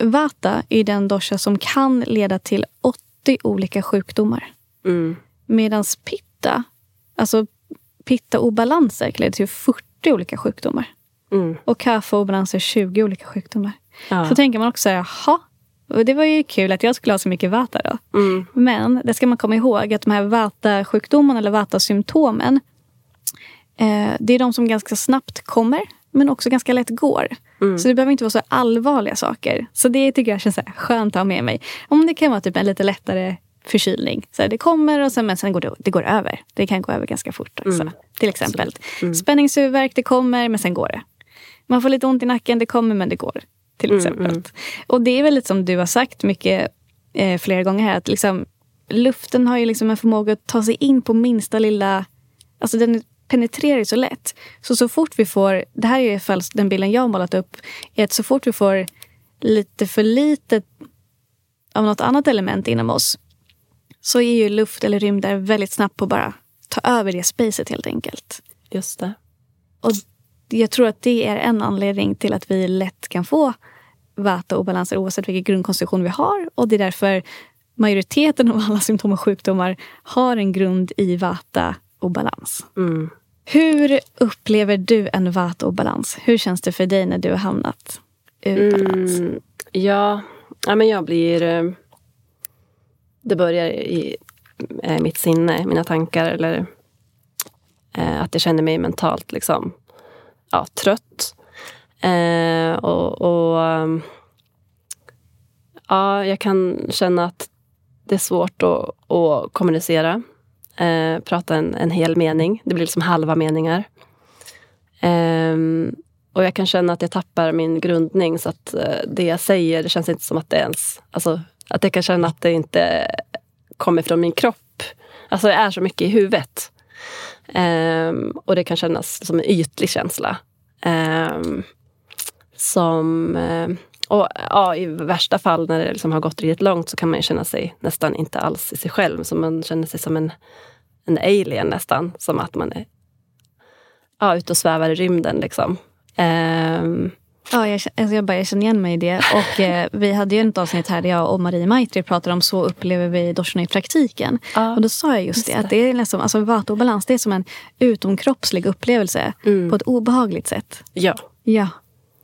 Vata är den dosha som kan leda till 80 olika sjukdomar. Mm. Medan Pitta, alltså Pitta-obalanser leda till 40 olika sjukdomar. Mm. Och Kapha-obalanser 20 olika sjukdomar. Ja. Så tänker man också, jaha, det var ju kul att jag skulle ha så mycket vata då. Mm. Men det ska man komma ihåg att de här vata-sjukdomarna eller vata-symptomen eh, det är de som ganska snabbt kommer men också ganska lätt går. Mm. Så det behöver inte vara så allvarliga saker. Så det tycker jag känns så skönt att ha med mig. Om det kan vara typ en lite lättare förkylning. Så det kommer och sen, men sen går det, det går över. Det kan gå över ganska fort också. Mm. Till exempel. Mm. Spänningshuvudvärk, det kommer men sen går det. Man får lite ont i nacken, det kommer men det går. Till mm, exempel. Mm. Och det är väl lite som du har sagt mycket eh, flera gånger här. Att liksom, luften har ju liksom en förmåga att ta sig in på minsta lilla... Alltså den penetrerar ju så lätt. Så så fort vi får, det här är i fall den bilden jag har målat upp, är att så fort vi får lite för lite av något annat element inom oss så är ju luft eller rymder väldigt snabbt på att bara ta över det spacet helt enkelt. Just det. Och jag tror att det är en anledning till att vi lätt kan få vata obalanser oavsett vilken grundkonstitution vi har. Och det är därför majoriteten av alla symptom och sjukdomar har en grund i vata obalans. Mm. Hur upplever du en vata-obalans? Hur känns det för dig när du har hamnat ur balans? Mm, ja, ja, men jag blir... Eh, det börjar i eh, mitt sinne, mina tankar eller eh, att jag känner mig mentalt liksom, ja, trött. Eh, och, och ehm, ja, jag kan känna att det är svårt att, att kommunicera eh, prata en, en hel mening. Det blir liksom halva meningar. Eh, och jag kan känna att jag tappar min grundning så att eh, det jag säger, det känns inte som att det ens... Alltså, att jag kan känna att det inte kommer från min kropp. Alltså det är så mycket i huvudet. Um, och det kan kännas som en ytlig känsla. Um, som... Uh, och ja, I värsta fall när det liksom har gått riktigt långt så kan man känna sig nästan inte alls i sig själv. Så man känner sig som en, en alien nästan. Som att man är ja, ute och svävar i rymden. Liksom. Um, Ja, jag, alltså jag, bara, jag känner igen mig i det. Och, eh, *laughs* vi hade ju ett avsnitt här där jag och Marie Maitri pratade om så upplever vi doshorna i praktiken. Ja, och då sa jag just, just det, att det är liksom, alltså vata balans det är som en utomkroppslig upplevelse mm. på ett obehagligt sätt. Ja. ja.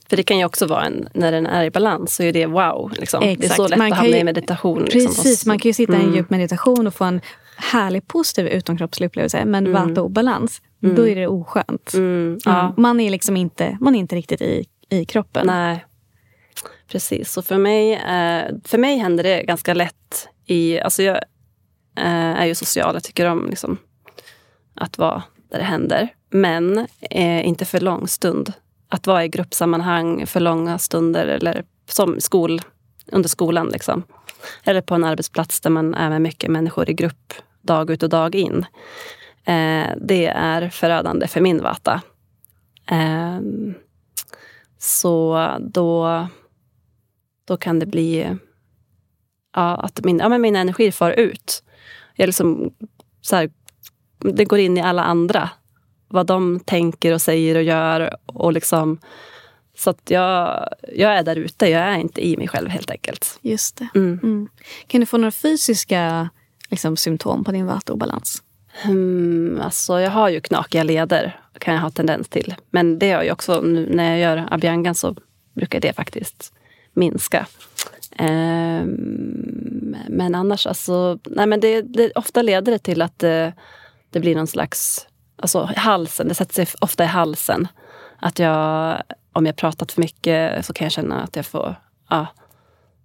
För det kan ju också vara en, när den är i balans så är det wow. Liksom. Det är så lätt man att hamna ju, i meditation. Liksom, precis, liksom. man kan ju sitta mm. i en mm. djup meditation och få en härlig positiv utomkroppslig upplevelse. Men mm. vata obalans, mm. då är det oskönt. Mm. Ja. Man är liksom inte, man är inte riktigt i, i kroppen. Nej, precis. Så för mig, eh, för mig händer det ganska lätt i... Alltså jag eh, är ju social, jag tycker om liksom, att vara där det händer. Men eh, inte för lång stund att vara i gruppsammanhang för långa stunder eller som skol, under skolan. Liksom. Eller på en arbetsplats där man är med mycket människor i grupp dag ut och dag in. Eh, det är förödande för min vata. Eh, så då, då kan det bli ja, att min, ja, men min energi far ut. Jag liksom, så här, det går in i alla andra vad de tänker och säger och gör. Och liksom, så att jag, jag är där ute, jag är inte i mig själv helt enkelt. Just det. Mm. Mm. Kan du få några fysiska liksom, symptom på din vattuobalans? Mm, alltså jag har ju knakiga leder, kan jag ha tendens till. Men det har jag också, när jag gör abhyangan så brukar det faktiskt minska. Um, men annars, alltså, nej men det, det, ofta leder det till att det, det blir någon slags alltså halsen, det sätter sig ofta i halsen. Att jag, om jag pratat för mycket så kan jag känna att jag får ja,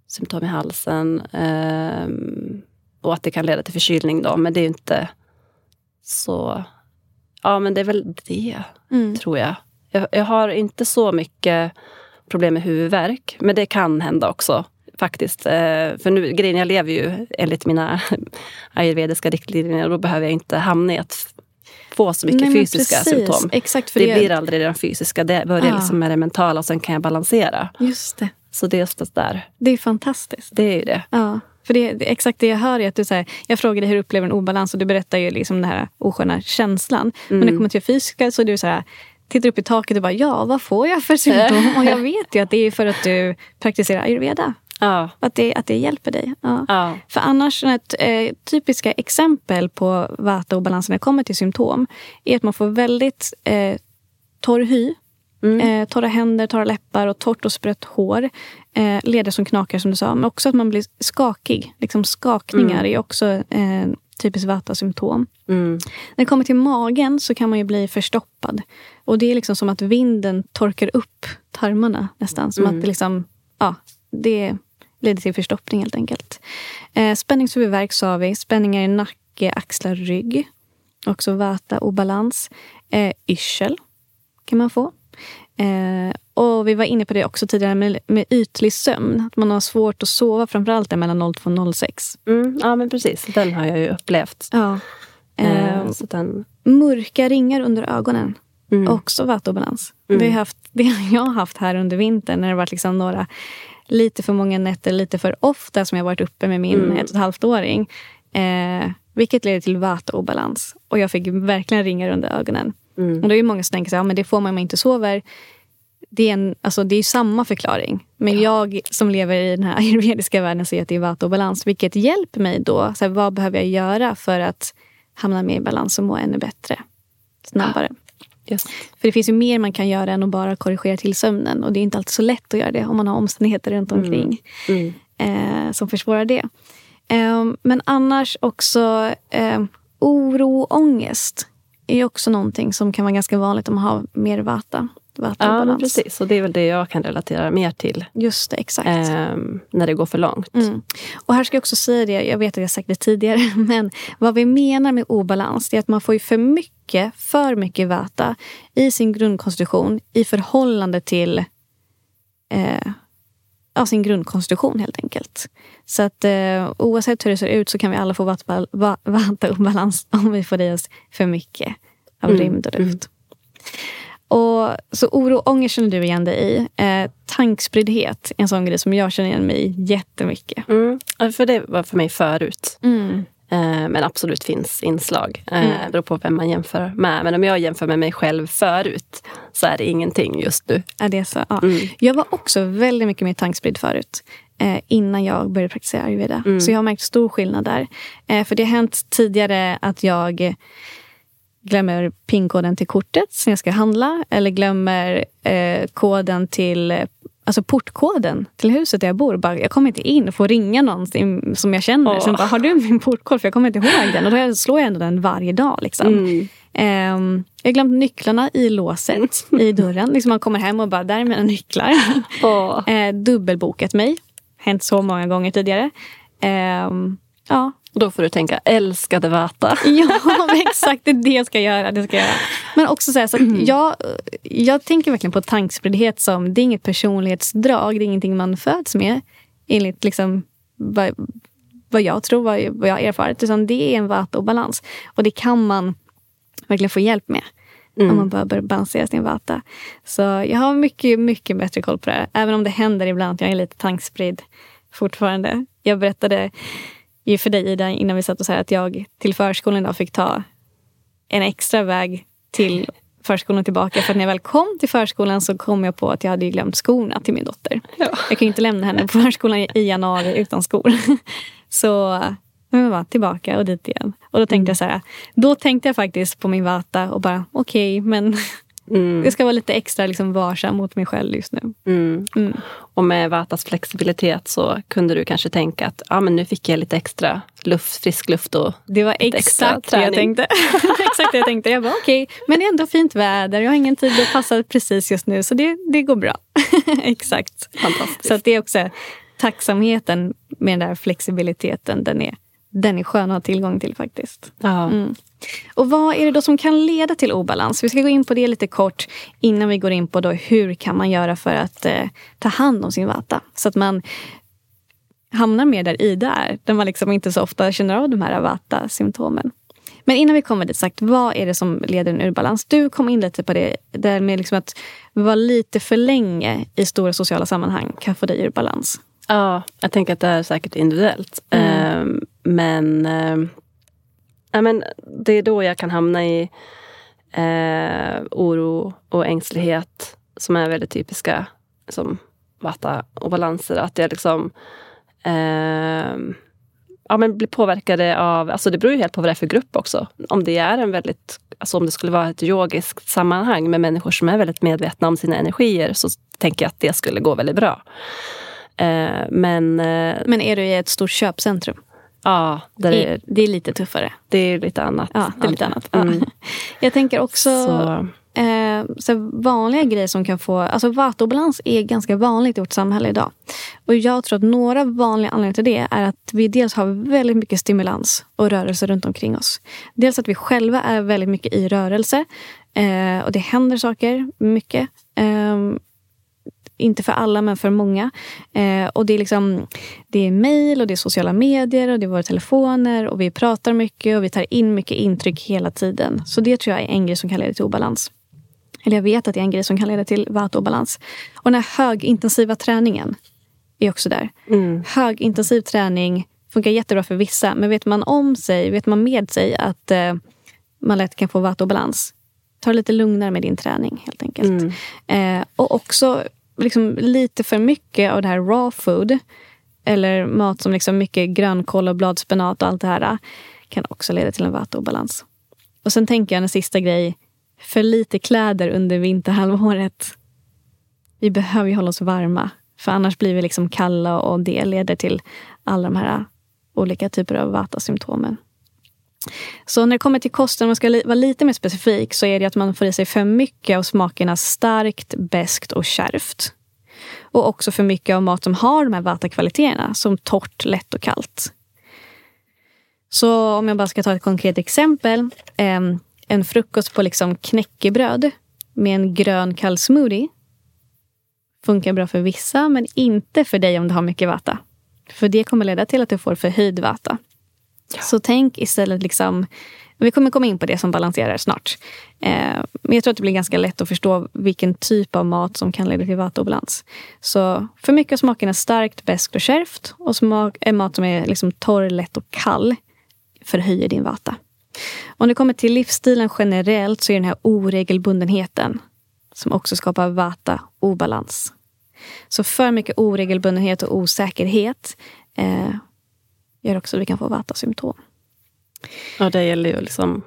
symptom i halsen. Eh, och att det kan leda till förkylning då, men det är inte så... Ja, men det är väl det, mm. tror jag. jag. jag. har inte så mycket problem med huvudvärk, men det kan hända också faktiskt. Eh, för nu, grejen, jag lever ju enligt mina *laughs* ayurvediska riktlinjer och då behöver jag inte hamna i att få så mycket Nej, fysiska precis. symptom. Exakt, för det, det, blir aldrig det fysiska, det börjar Ah. liksom med det mentala och sen kan jag balansera. Just det. Så det är just det där. Det är fantastiskt. Det är ju det. Ja, för det, det, exakt det jag hör är att du säger, jag frågade hur du upplever en obalans och du berättar ju liksom den här osköna känslan. Men när det kommer till det fysiska så är du så här, tittar upp i taket och bara, ja, vad får jag för symptom? *laughs* och jag vet ju att det är för att du praktiserar ayurveda. Ja. Att det, att det hjälper dig. Ja. Ja. För annars, ett eh, typiska exempel på vata-obalans när det kommer till symptom är att man får väldigt eh, torr hy, eh, torra händer, torra läppar och torrt och sprött hår. Eh, leder som knakar som du sa, men också att man blir skakig. Liksom skakningar är också eh, typiskt vata-symptom. Mm. När det kommer till magen så kan man ju bli förstoppad. Och det är liksom som att vinden torkar upp tarmarna nästan. Som att det liksom, ja, det leder till förstoppning helt enkelt. Eh, spänningshuvudvärk sa vi, spänningar i nacke, axlar, rygg. Också vata, obalans. Eh, yrsel kan man få. Eh, och vi var inne på det också tidigare med, med ytlig sömn. Att man har svårt att sova, framförallt mellan 02 och 06. Mm. ja, men precis. Den har jag ju upplevt. Ja. Eh, Eh, så den, mörka ringar under ögonen. Mm. Också vattobalans. Det, har *laughs* jag haft, det har jag haft här under vintern när det varit liksom några lite för många nätter, lite för ofta som jag varit uppe med min ett och ett halvt åring. Eh, vilket leder till vattobalans. Och jag fick verkligen ringar under ögonen. Och det är ju många som tänker så här, ja, men det får man om man inte sover. Det är, en, alltså, det är samma förklaring. Men jag som lever i den här *laughs* ayurvediska världen säger att det är vata-obalans. Vilket hjälper mig då. Så här, vad behöver jag göra för att hamna mer i balans och må ännu bättre? Snabbare. Just. För det finns ju mer man kan göra än att bara korrigera till sömnen. Och det är inte alltid så lätt att göra det om man har omständigheter runt omkring Mm. eh, som försvårar det. Eh, men annars också eh, oro och ångest är också någonting som kan vara ganska vanligt om man har mer vata. Vata Ja, precis. Och det är väl det jag kan relatera mer till. Just det, exakt. ehm, när det går för långt. Mm. Och här ska jag också säga det, jag vet att jag sagt det tidigare, *laughs* men vad vi menar med obalans är att man får ju för mycket, för mycket vata i sin grundkonstitution i förhållande till eh, ja, sin grundkonstitution helt enkelt. Så att eh, oavsett hur det ser ut så kan vi alla få vata- va- vata-obalans om vi får i oss för mycket av Mm. rymd och luft. Och, så oro och ångest känner du igen dig i. Eh, tankspriddhet är en sån grej som jag känner igen mig i jättemycket. Mm. För det var för mig förut. Mm. Eh, men absolut finns inslag. Eh, beror på vem man jämför med. Men om jag jämför med mig själv förut så är det ingenting just nu. Är det så? Ja. Mm. Jag var också väldigt mycket mer tankspridd förut. Eh, innan jag började praktisera ayurveda. Mm. Så jag har märkt stor skillnad där. Eh, för det har hänt tidigare att jag glömmer pinkoden till kortet som jag ska handla. Eller glömmer eh, koden till Alltså portkoden till huset där jag bor. Bara, jag kommer inte in och får ringa någon som- jag känner. Åh. Sen bara, har du min portkod? För jag kommer inte ihåg den. Och då slår jag ändå den varje dag. Liksom. Mm. Ehm, jag har glömt nycklarna i låset i *laughs* dörren. Liksom man kommer hem och bara, där är mina nycklar. Åh. Eh, dubbelbokat mig. Hänt så många gånger tidigare. Ehm, ja. Och Då får du tänka, älskade Vata. *laughs* ja, exakt. Det är det jag ska göra. Det ska jag göra. Men också så, här, så att jag, jag tänker verkligen på tankspriddhet som, det är inget personlighetsdrag. Det är ingenting man föds med. Enligt liksom vad, vad jag tror, vad, vad jag har erfarit. Utan det är en vata och balans. Och det kan man verkligen få hjälp med. Om man behöver balansera sin vata. Så jag har mycket, mycket bättre koll på det här. Även om det händer ibland att jag är lite tankspridd fortfarande. Jag berättade ju för dig Ida innan vi satt och sa att jag till förskolan idag fick ta en extra väg till förskolan tillbaka. För att när jag väl kom till förskolan så kom jag på att jag hade glömt skorna till min dotter. Ja. Jag kan ju inte lämna henne på förskolan i januari utan skor. *laughs* Så men var tillbaka och dit igen. Och då tänkte jag så här, då tänkte jag faktiskt på min vata och bara okej, men Mm. jag ska vara lite extra liksom varsam mot mig själv just nu. Mm. Mm. Och med Vatas flexibilitet så kunde du kanske tänka att ah, men nu fick jag lite extra luft, frisk luft. Och, Det var exakt det jag tänkte. *laughs* *laughs* exakt det jag tänkte. Jag bara okej, men det är ändå fint väder. Jag har ingen tid att passa precis just nu, så det, det går bra. *laughs* exakt. Fantastiskt. Så att det är också tacksamheten med den där flexibiliteten. Den är, den är skön att ha tillgång till faktiskt. ja. Mm. Och vad är det då som kan leda till obalans? Vi ska gå in på det lite kort innan vi går in på då hur kan man göra för att eh, ta hand om sin vata. Så att man hamnar mer där Ida är. Där man liksom inte så ofta känner av de här vata-symptomen. Men innan vi kommer dit, sagt, vad är det som leder en ur balans? Du kom in lite på det där med liksom att vara lite för länge i stora sociala sammanhang kan få dig ur balans. Ja, jag tänker att det är säkert individuellt. Mm. Eh, men, eh, men det är då jag kan hamna i eh, oro och ängslighet som är väldigt typiska som vata och balanser. Att jag liksom eh, ja, men blir påverkade av... Alltså det beror ju helt på vad det är för grupp också. Om det är en väldigt... Alltså om det skulle vara ett yogiskt sammanhang med människor som är väldigt medvetna om sina energier så tänker jag att det skulle gå väldigt bra. Eh, men, eh, men är du i ett stort köpcentrum? Ja, det är, det är lite tuffare. Det är lite annat. Ja, det är lite annat. Mm. *laughs* Jag tänker också... Så. Eh, så vanliga grejer som kan få... Alltså vattenbalans är ganska vanligt i vårt samhälle idag. Och jag tror att några vanliga anledningar till det är att vi dels har väldigt mycket stimulans och rörelse runt omkring oss. Dels att vi själva är väldigt mycket i rörelse. Eh, och det händer saker mycket. Eh, inte för alla, men för många. Eh, och det är liksom det är mejl och det är sociala medier och det är våra telefoner och vi pratar mycket och vi tar in mycket intryck hela tiden. Så det tror jag är en grej som kan leda till obalans. Eller jag vet att det är en grej som kan leda till vattobalans. Och den här högintensiva träningen är också där. Mm. Högintensiv träning funkar jättebra för vissa. Men vet man om sig, vet man med sig att eh, man lätt kan få vattobalans. Ta det lite lugnare med din träning helt enkelt. Mm. Eh, och också liksom, lite för mycket av det här raw food. Eller mat som liksom mycket grönkål och bladspenat och allt det här. Kan också leda till en vattobalans. Och sen tänker jag en sista grej för lite kläder under vinterhalvåret. Vi behöver ju hålla oss varma. För annars blir vi liksom kalla och det leder till alla de här olika typer av vata-symptomen. Så när det kommer till kosten, om man ska vara lite mer specifik, så är det att man får i sig för mycket av smakerna starkt, beskt och kärvt. Och också för mycket av mat som har de här vata-kvaliteterna, som torrt, lätt och kallt. Så om jag bara ska ta ett konkret exempel. Ehm, en frukost på liksom knäckebröd med en grön kall smoothie funkar bra för vissa, men inte för dig om du har mycket vata. För det kommer leda till att du får förhöjd vata. Ja. Så tänk istället liksom... Vi kommer komma in på det som balanserar snart. Eh, men jag tror att det blir ganska lätt att förstå vilken typ av mat som kan leda till vattenobalans. Så för mycket av smaken är starkt, beskt och kärvt. Och smak är mat som är liksom torr, lätt och kall förhöjer din vata. Om det kommer till livsstilen generellt så är den här oregelbundenheten som också skapar vata obalans. Så för mycket oregelbundenhet och osäkerhet eh, gör också att vi kan få vata-symptom. Ja, det gäller ju liksom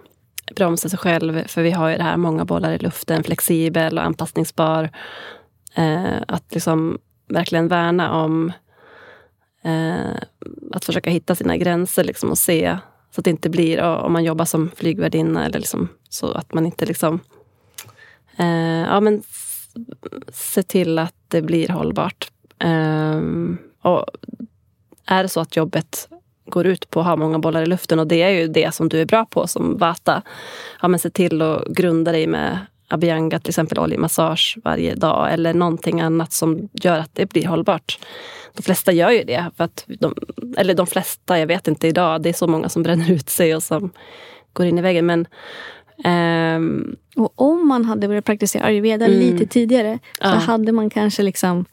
bromsa sig själv, för vi har ju det här många bollar i luften, flexibel och anpassningsbar. Eh, att liksom verkligen värna om eh, att försöka hitta sina gränser liksom, och se så att det inte blir, om man jobbar som flygvärdinna, eller liksom, så att man inte liksom... Eh, ja, men se till att det blir hållbart. Eh, och är det så att jobbet går ut på att ha många bollar i luften och det är ju det som du är bra på som Vata. Ja, men se till att grunda dig med Abhyanga, till exempel oljemassage varje dag eller någonting annat som gör att det blir hållbart. De flesta gör ju det. För att de, eller de flesta, jag vet inte idag. Det är så många som bränner ut sig och som går in i väggen. Men, um, och om man hade börjat praktisera ayurveda mm, lite tidigare så ja. hade man kanske liksom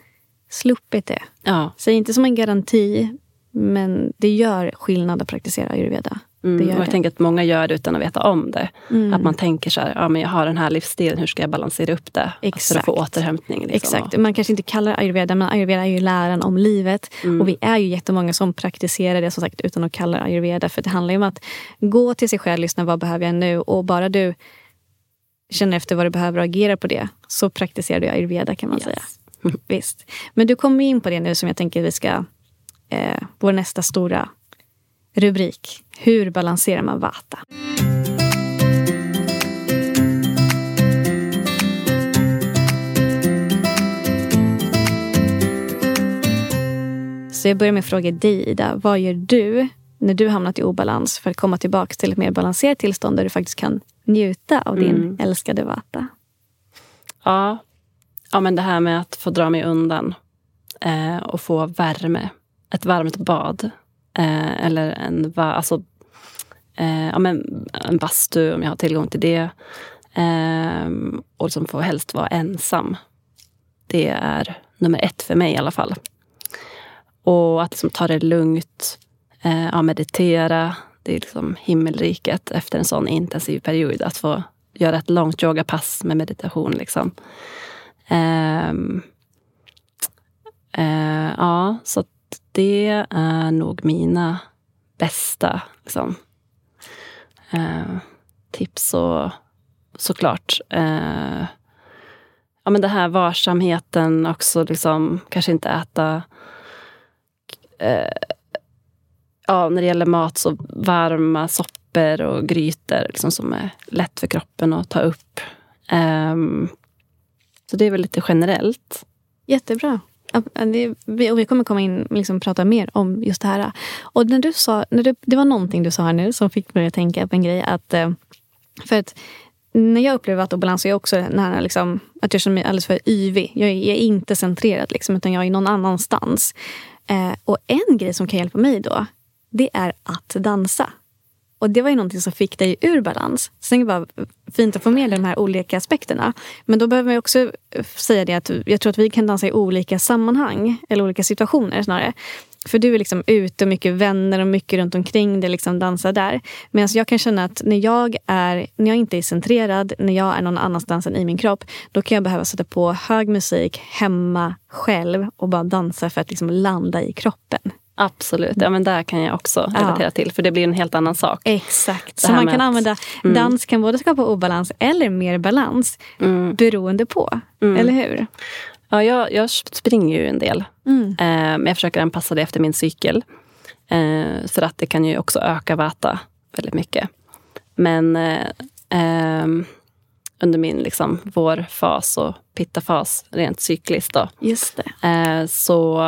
sluppit det. Ja. Så inte som en garanti, men det gör skillnad att praktisera ayurveda. Mm, och jag det. tänker att många gör det utan att veta om det. Mm. Att man tänker så här, ja, men jag har den här livsstilen, hur ska jag balansera upp det? Exakt. För att få återhämtning. Liksom. Exakt. Man kanske inte kallar ayurveda, men ayurveda är ju läran om livet. Mm. Och vi är ju jättemånga som praktiserar det som sagt utan att kalla det ayurveda. För det handlar ju om att gå till sig själv, lyssna, vad behöver jag nu? Och bara du känner efter vad du behöver och agerar på det, så praktiserar du ayurveda kan man yes. säga. *laughs* Visst. Men du kommer in på det nu som jag tänker vi ska, eh, vår nästa stora Rubrik Hur balanserar man vata? Så jag börjar med att fråga dig Ida. Vad gör du när du hamnat i obalans för att komma tillbaka till ett mer balanserat tillstånd där du faktiskt kan njuta av din mm. älskade vata? Ja. ja, men det här med att få dra mig undan eh, och få värme. Ett varmt bad Eh, eller en, alltså, eh, ja, men en bastu om jag har tillgång till det. Eh, och som får helst vara ensam. Det är nummer ett för mig i alla fall. Och att liksom ta det lugnt, eh, ja, meditera. Det är liksom himmelriket efter en sån intensiv period. Att få göra ett långt yogapass med meditation. Liksom. Eh, eh, ja, så det är nog mina bästa liksom, eh, tips. Och såklart eh, ja, men det här varsamheten också. Liksom, kanske inte äta eh, ja, när det gäller mat så varma soppor och grytor liksom, som är lätt för kroppen att ta upp. Ehm, så det är väl lite generellt. Jättebra. Och vi kommer komma in och liksom prata mer om just det här. Och när du sa, när du, det var någonting du sa här nu som fick mig att tänka på en grej. Att, eh, för att när jag upplever vattobalans är jag också nära liksom, att jag känner mig alldeles för yvig. Jag är, jag är inte centrerad, liksom, utan jag är någon annanstans. Eh, och en grej som kan hjälpa mig då, det är att dansa. Och det var ju någonting som fick dig ur balans. Sen är det bara fint att få med de här olika aspekterna. Men då behöver man också eh, säga det att jag tror att vi kan dansa i olika sammanhang. Eller olika situationer snarare. För du är liksom ute och mycket vänner och mycket runt omkring dig, liksom dansar där. Medan jag kan känna att när jag, är, när jag inte är centrerad, när jag är någon annanstans än i min kropp, då kan jag behöva sätta på hög musik hemma själv och bara dansa för att liksom landa i kroppen. Absolut, ja men där kan jag också relatera ja. till. För det blir en helt annan sak. Exakt, så man kan att, använda mm. dans kan både skapa obalans eller mer balans mm. beroende på. Mm. Eller hur? Ja, jag, jag springer ju en del. Mm. Eh, men jag försöker anpassa det efter min cykel. Eh, för att det kan ju också öka vata väldigt mycket. Men eh, ehm, under min liksom, vårfas och pittafas, rent cykliskt, då, Just det. Eh, så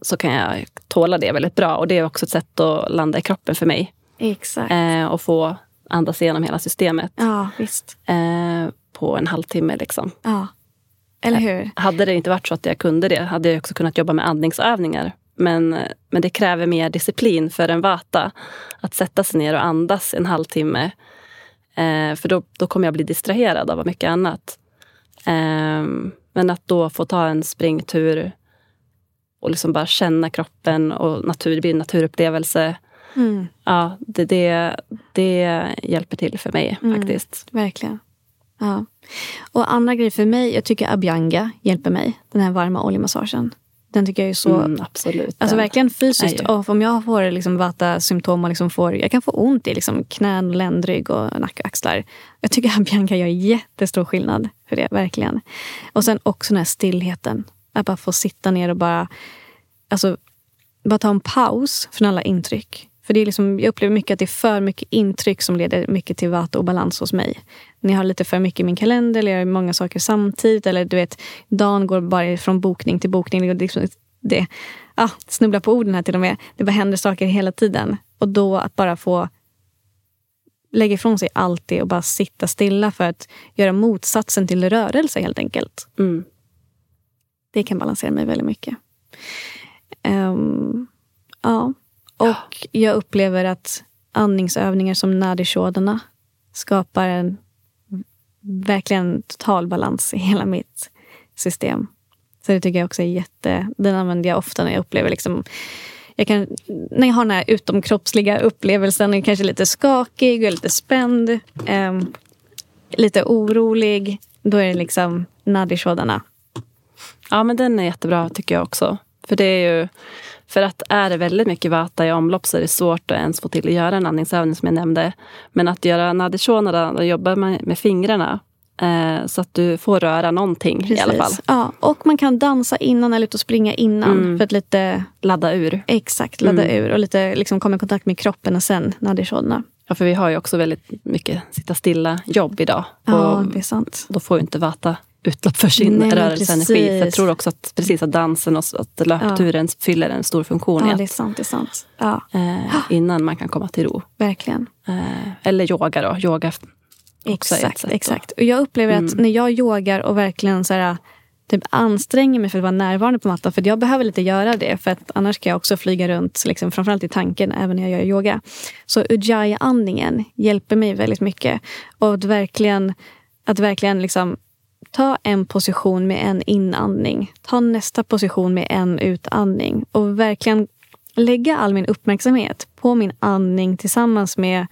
så kan jag tåla det väldigt bra. Och det är också ett sätt att landa i kroppen för mig. Exakt. Eh, och få andas igenom hela systemet. Ja, visst. Eh, på en halvtimme liksom. Ja. Eller hur? Eh, hade det inte varit så att jag kunde det hade jag också kunnat jobba med andningsövningar. Men, men det kräver mer disciplin för en vata. Att sätta sig ner och andas en halvtimme. Eh, för då, då kommer jag bli distraherad av mycket annat. Eh, men att då få ta en springtur och liksom bara känna kroppen och natur, det blir en naturupplevelse. Mm. Ja, det, det, det hjälper till för mig mm, faktiskt. Verkligen. Ja. Och andra grejer för mig, jag tycker Abhyanga hjälper mig. Den här varma oljemassagen. Den tycker jag är så... Mm, absolut. Alltså verkligen fysiskt. Och om jag får liksom vata-symptom och liksom får, jag kan få ont i liksom knän, ländrygg och nacke och axlar. Jag tycker Abhyanga gör jättestor skillnad för det. Verkligen. Och sen också den här stillheten. Att bara få sitta ner och bara, alltså, bara ta en paus från alla intryck. För det är liksom, jag upplever mycket att det är för mycket intryck som leder mycket till vata och balans hos mig. När jag har lite för mycket i min kalender, eller jag gör många saker samtidigt. Eller du vet, dagen går bara från bokning till bokning. Och liksom, det, ah, snubblar på orden här till och med. Det bara händer saker hela tiden. Och då att bara få lägga ifrån sig allt det och bara sitta stilla för att göra motsatsen till rörelse helt enkelt. Mm. Det kan balansera mig väldigt mycket. Um, ja. Och jag upplever att andningsövningar som nadishodana skapar en verkligen total balans i hela mitt system. Så det tycker jag också är jätte... Den använder jag ofta när jag upplever liksom jag kan, när jag har den här utomkroppsliga upplevelsen, jag kanske lite skakig och lite spänd, eh, lite orolig, då är det liksom nadishodana Ja, men den är jättebra tycker jag också. För det är ju, för att är det väldigt mycket vata i omlopp så är det svårt att ens få till att göra en andningsövning som jag nämnde. Men att göra nadishonara, då jobbar man med fingrarna. Eh, så att du får röra någonting Precis. i alla fall. Ja, och man kan dansa innan eller ut och springa innan. Mm. För att lite ladda ur. Exakt, ladda mm. ur och lite liksom komma i kontakt med kroppen och sen nadishonara. Ja, för vi har ju också väldigt mycket sitta stilla jobb idag. Ja, det är sant. Då får ju inte vata utlopp för sin Nej, rörelseenergi. För jag tror också att, precis att dansen och att löpturen ja. fyller en stor funktion. Ja, det är sant. Det är sant. Ja. Eh, innan man kan komma till ro. Verkligen. Eh, eller yoga då. Yoga Exakt. exakt. Och jag upplever mm. att när jag yogar och verkligen så här, typ anstränger mig för att vara närvarande på mattan. För jag behöver lite göra det. För att annars kan jag också flyga runt, liksom, framförallt i tanken, även när jag gör yoga. Så ujjayi-andningen hjälper mig väldigt mycket. Och att verkligen, att verkligen liksom ta en position med en inandning. Ta nästa position med en utandning. Och verkligen lägga all min uppmärksamhet på min andning tillsammans med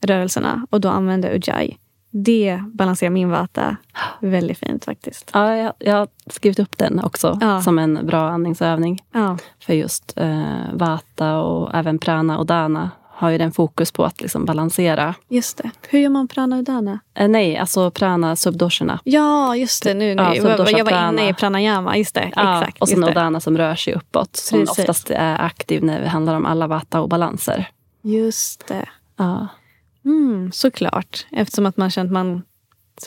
rörelserna. Och då använda ujjayi det balanserar min vata väldigt fint faktiskt. Ja, jag, jag har skrivit upp den också ja. som en bra andningsövning. Ja. För just eh, vata och även prana och dana har ju den fokus på att liksom balansera. Just det. Hur gör man prana och dana? Eh, nej, alltså prana subdosherna. Ja, just det. Nu, nu. Ja, jag var inne i pranayama. Just det. Ja, Exakt, och sen odana som rör sig uppåt. Som Precis. oftast är aktiv när det handlar om alla vata och balanser. Just det. Ja. Mm, såklart. Eftersom att man känner att man,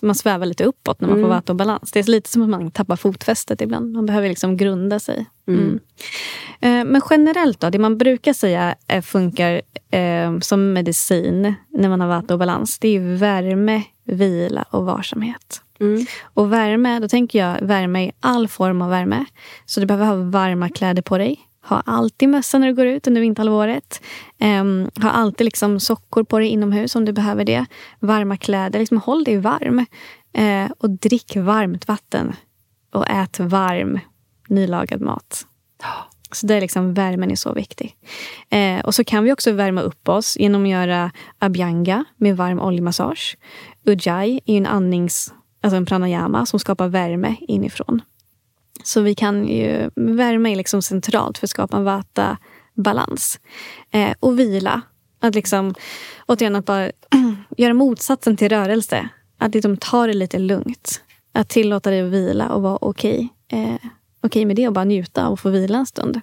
man svävar lite uppåt när man mm. får och balans. Det är lite som att man tappar fotfästet ibland. Man behöver liksom grunda sig. Mm. mm. Eh, men generellt då, det man brukar säga funkar eh, som medicin när man har och balans. Det är värme, vila och varsamhet. Mm. Och värme, då tänker jag värme i all form av värme. Så du behöver ha varma kläder på dig. Ha alltid mössa när du går ut under vinterhalvåret. Um, ha alltid liksom sockor på dig inomhus om du behöver det. Varma kläder. Liksom håll dig varm. Uh, och drick varmt vatten. Och ät varm, nylagad mat. Så där liksom värmen är så viktig. Eh, och så kan vi också värma upp oss genom att göra abhyanga med varm oljemassage. Ujjayi är en andnings, alltså en pranayama som skapar värme inifrån. Så vi kan ju, värme är liksom centralt för att skapa en vata-balans. Eh, och vila. Att liksom, återigen, att bara *clears throat* göra motsatsen till rörelse. Att liksom ta det lite lugnt. Att tillåta dig att vila och vara okej. Okay. Eh, okej okay med det och bara njuta och få vila en stund.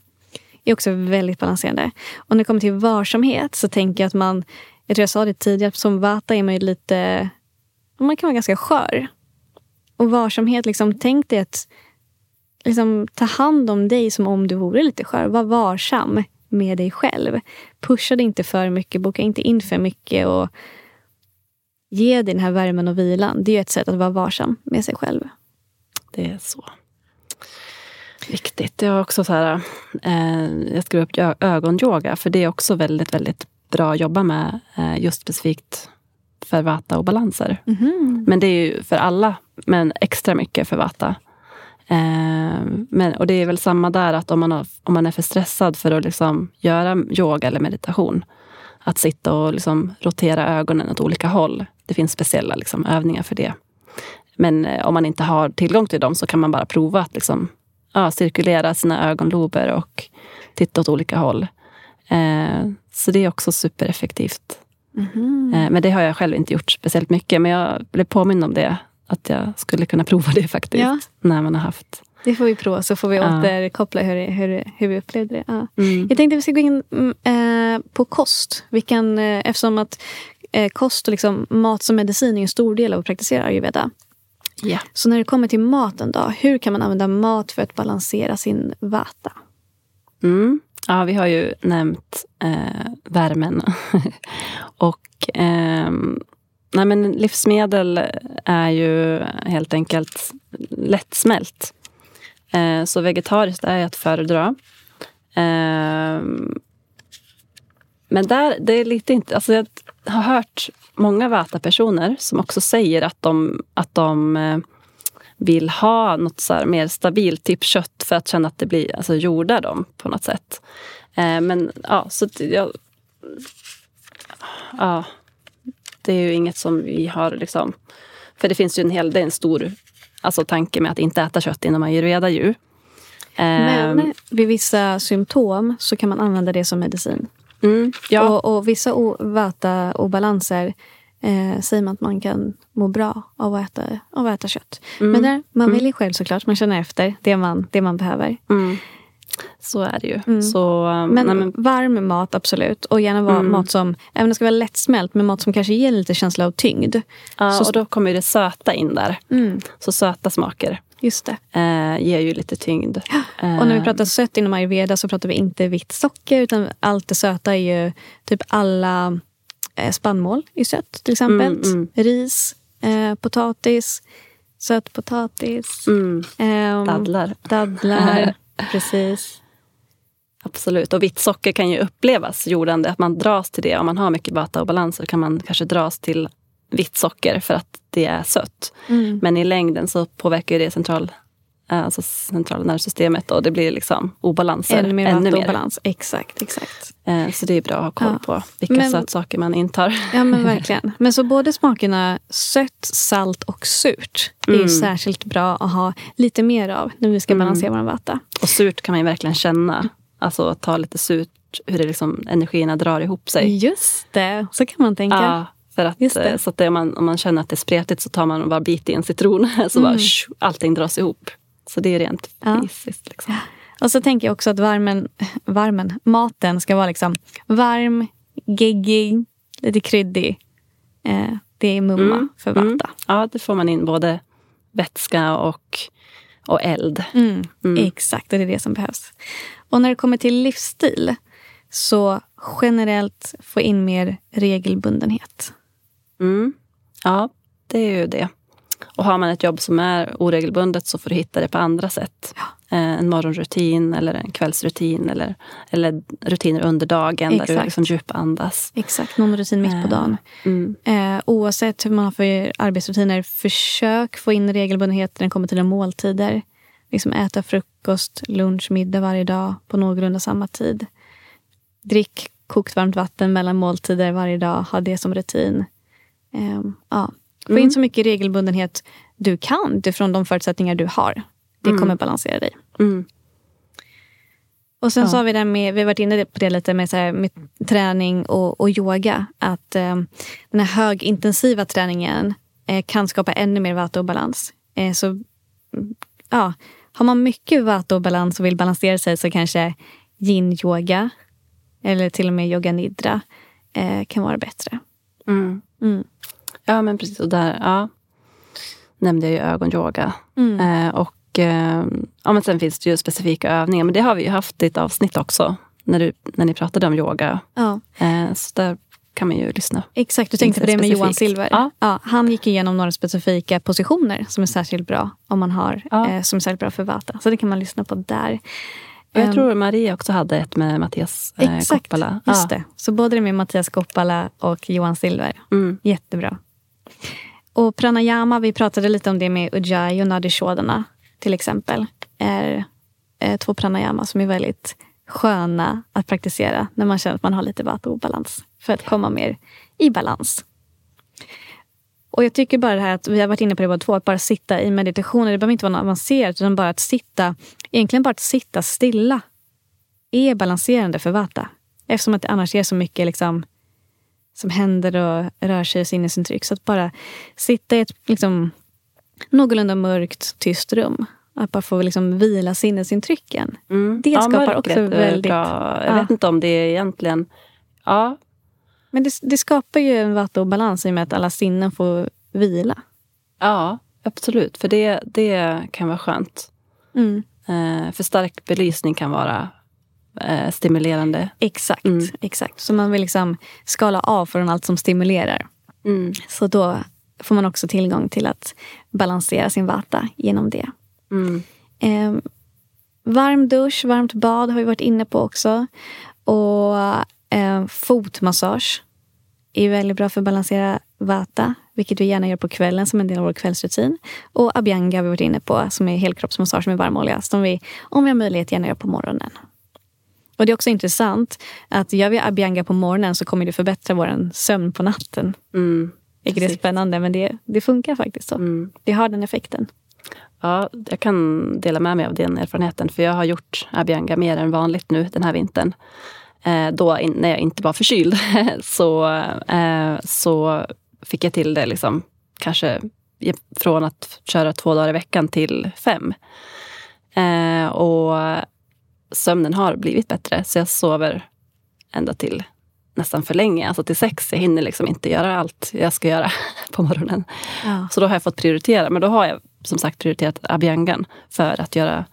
Det är också väldigt balanserande. Och när det kommer till varsamhet så tänker jag att man, jag tror jag sa det tidigare, som vata är man ju lite, man kan vara ganska skör. Och varsamhet, liksom, tänk dig att liksom, ta hand om dig som om du vore lite skör. Var varsam med dig själv. Pusha dig inte för mycket, boka inte in för mycket. och Ge dig den här värmen och vilan. Det är ett sätt att vara varsam med sig själv. Det är så viktigt. Jag har också så här, eh, jag skrev upp ögonyoga, för det är också väldigt, väldigt bra att jobba med eh, just specifikt för vata och balanser. Mm. Men det är ju för alla, men extra mycket för vata. Eh, men, och det är väl samma där, att om man, har, om man är för stressad för att liksom göra yoga eller meditation, att sitta och liksom rotera ögonen åt olika håll. Det finns speciella liksom, övningar för det. Men eh, om man inte har tillgång till dem så kan man bara prova att liksom, ja, cirkulera sina ögonlober och titta åt olika håll. Eh, så det är också supereffektivt. Mm. Eh, men det har jag själv inte gjort speciellt mycket. Men jag blev påmind om det att jag skulle kunna prova det faktiskt. Ja. När man har haft det får vi prova så får vi ja. återkoppla hur, hur, hur vi upplevde det. Ja. Mm. Jag tänkte att vi ska gå in eh, på kost. Vilken, eh, eftersom att eh, kost och liksom, mat som medicin är en stor del av att praktisera ayurveda. Ja. Så när det kommer till maten, då, hur kan man använda mat för att balansera sin vata? Mm. Ja, vi har ju nämnt värmen. *laughs* och ehm, Nej, men livsmedel är ju helt enkelt lättsmält. Eh, så vegetariskt är att föredra. Eh, men där, det är lite inte... Alltså jag har hört många Vata-personer som också säger att de, att de eh, vill ha något så mer stabilt, typ kött, för att känna att det blir alltså, jordar dem på något sätt. Eh, men ja, så jag... Ja, det är ju inget som vi har liksom... För det finns ju en hel, det är en stor alltså, tanke med att inte äta kött inom ayurveda ju. Men um, vid vissa symptom så kan man använda det som medicin. Mm, ja. och, och vissa vata obalanser eh, säger man att man kan må bra av att äta, av att äta kött. Mm. Men där, man mm. väljer själv såklart. Man känner efter det man, det man behöver. Mm. Så är det ju. Mm. Så, men, nej, men, varm mat, absolut. Och gärna vara mm. mat som, även om det ska vara lättsmält, men mat som kanske ger lite känsla av tyngd. Ja, så, och då kommer det söta in där. Mm. Så söta smaker Just det. Eh, ger ju lite tyngd. Eh. Och när vi pratar sött inom ayurveda så pratar vi inte vitt socker, utan allt det söta är ju typ alla eh, spannmål är sött till exempel. Mm, mm. Ris, eh, potatis, Sötpotatis. Mm. ehm, Dadlar. Dadlar, *laughs* precis. Absolut. Och vitt socker kan ju upplevas jordande. Att man dras till det. Om man har mycket vata obalanser kan man kanske dras till vitt socker för att det är sött. Mm. Men i längden så påverkar det central, alltså centrala nervsystemet och det blir liksom obalanser. Ännu mer vattenbalans. Exakt, exakt. Eh, Så det är bra att ha koll Ja. på vilka Men- sötsaker man intar. Ja men *laughs* verkligen. Men så både smakerna sött, salt och surt är Mm. särskilt bra att ha lite mer av när vi ska balansera vår vata. Och surt kan man ju verkligen känna. Alltså ta lite surt, hur det liksom, energierna drar ihop sig. Just det, så kan man tänka. Ja, för att, eh, så att det, om, man, om man känner att det är spretigt så tar man bara bit i en citron. *laughs* Så bara, Mm. sh, allting dras ihop. Så det är rent Ja. fysiskt. Liksom. Och så tänker jag också att varmen, varmen, maten ska vara liksom varm, geggig, lite kryddig. Eh, det är mumma Mm, för vata. mm. Ja, det får man in både vätska och, och eld. Mm, Mm. Exakt, och det är det som behövs. Och när det kommer till livsstil så generellt få in mer regelbundenhet. Mm. Ja, det är ju det. Och har man ett jobb som är oregelbundet så får du hitta det på andra sätt. Eh, En morgonrutin eller en kvällsrutin eller, eller rutiner under dagen där du Exakt. liksom djupandas. Exakt, någon rutin mitt på dagen. Mm. Eh, oavsett hur man har för arbetsrutiner, försök få in regelbundenhet när det kommer till dina måltider. Liksom äta frukost, lunch, middag varje dag på någorlunda samma tid. Drick kokt varmt vatten mellan måltider varje dag. Ha det som rutin. Eh, ja. Få Mm. in så mycket regelbundenhet du kan utifrån de förutsättningar du har. Det kommer balansera dig. Mm. Och sen Ja. så har vi det med, vi har varit inne på det lite med, så här, med träning och, och yoga. Att eh, den här högintensiva träningen eh, kan skapa ännu mer vata och balans. Eh, så mm, ja, har man mycket vata och balans och vill balansera sig så kanske yin-yoga eller till och med yoga nidra eh, kan vara bättre. Mm. Ja, men precis. Och där ja, nämnde jag ju ögonyoga. Mm. Eh, och eh, ja, men sen finns det ju specifika övningar. Men det har vi ju haft i ett avsnitt också. När, du, när ni pratade om yoga. Ja, Eh, så där kan man ju lyssna. exakt. Du tänkte på det med Specifikt. Johan Silver. Ja. han gick igenom några specifika positioner som är särskilt bra om man har, Ja. eh, som är särskilt bra för vata. Så det kan man lyssna på där. Och jag Ehm, tror Maria också hade ett med Mattias eh, Exakt, Koppala. just det. Så både det med Mattias Koppala och Johan Silver. Mm. Jättebra. Och pranayama, vi pratade lite om det med Ujjayi och nadishodana till exempel. är eh, två pranayama som är väldigt sköna att praktisera när man känner att man har lite vata-obalans. För att komma mer i balans. Och jag tycker bara det här att vi har varit inne på det båda två, att bara sitta i meditationer. Det behöver inte vara något avancerat, utan bara att sitta, egentligen bara att sitta stilla är balanserande för vata. Eftersom att det annars är så mycket liksom, som händer och rör sig i sinnesintryck. Så att bara sitta i ett liksom, någorlunda mörkt, tyst rum. Att bara få liksom vila sinnesintrycken. Mm. Det skapar mörkret också väldigt- Bra. Jag Ja. vet inte om det är egentligen... Ja, Men det, det skapar ju en vata-obalans i och med att alla sinnen får vila. ja absolut. För det, det kan vara skönt. Mm. Eh, för stark belysning kan vara eh, stimulerande. Exakt, Mm. exakt. Så man vill liksom skala av från allt som stimulerar. Mm. Så då får man också tillgång till att balansera sin vata genom det. Mm. Eh, varm dusch, varmt bad har vi varit inne på också. Och eh, fotmassage är väldigt bra för att balansera vata, vilket vi gärna gör på kvällen som en del av vår kvällsrutin. Och abhyanga har vi varit inne på, som är helkroppsmassage med varmolja, som vi om vi har möjlighet gärna gör på morgonen. Och det är också intressant att gör vi abhyanga på morgonen så kommer det förbättra vår sömn på natten. Mm. Vilket är spännande, men det, det funkar faktiskt så. Mm. Det har den effekten. Ja, jag kan dela med mig av den erfarenheten. För jag har gjort abhyanga mer än vanligt nu den här vintern. Eh, då in, när jag inte var förkyld *laughs* så, eh, så fick jag till det liksom, kanske från att köra två dagar i veckan till fem. Eh, och sömnen har blivit bättre så jag sover ända till nästan för länge, alltså till sex. Jag hinner liksom inte göra allt jag ska göra *laughs* på morgonen. Ja. Så då har jag fått prioritera. Men då har jag som sagt prioriterat abhyangan för att göra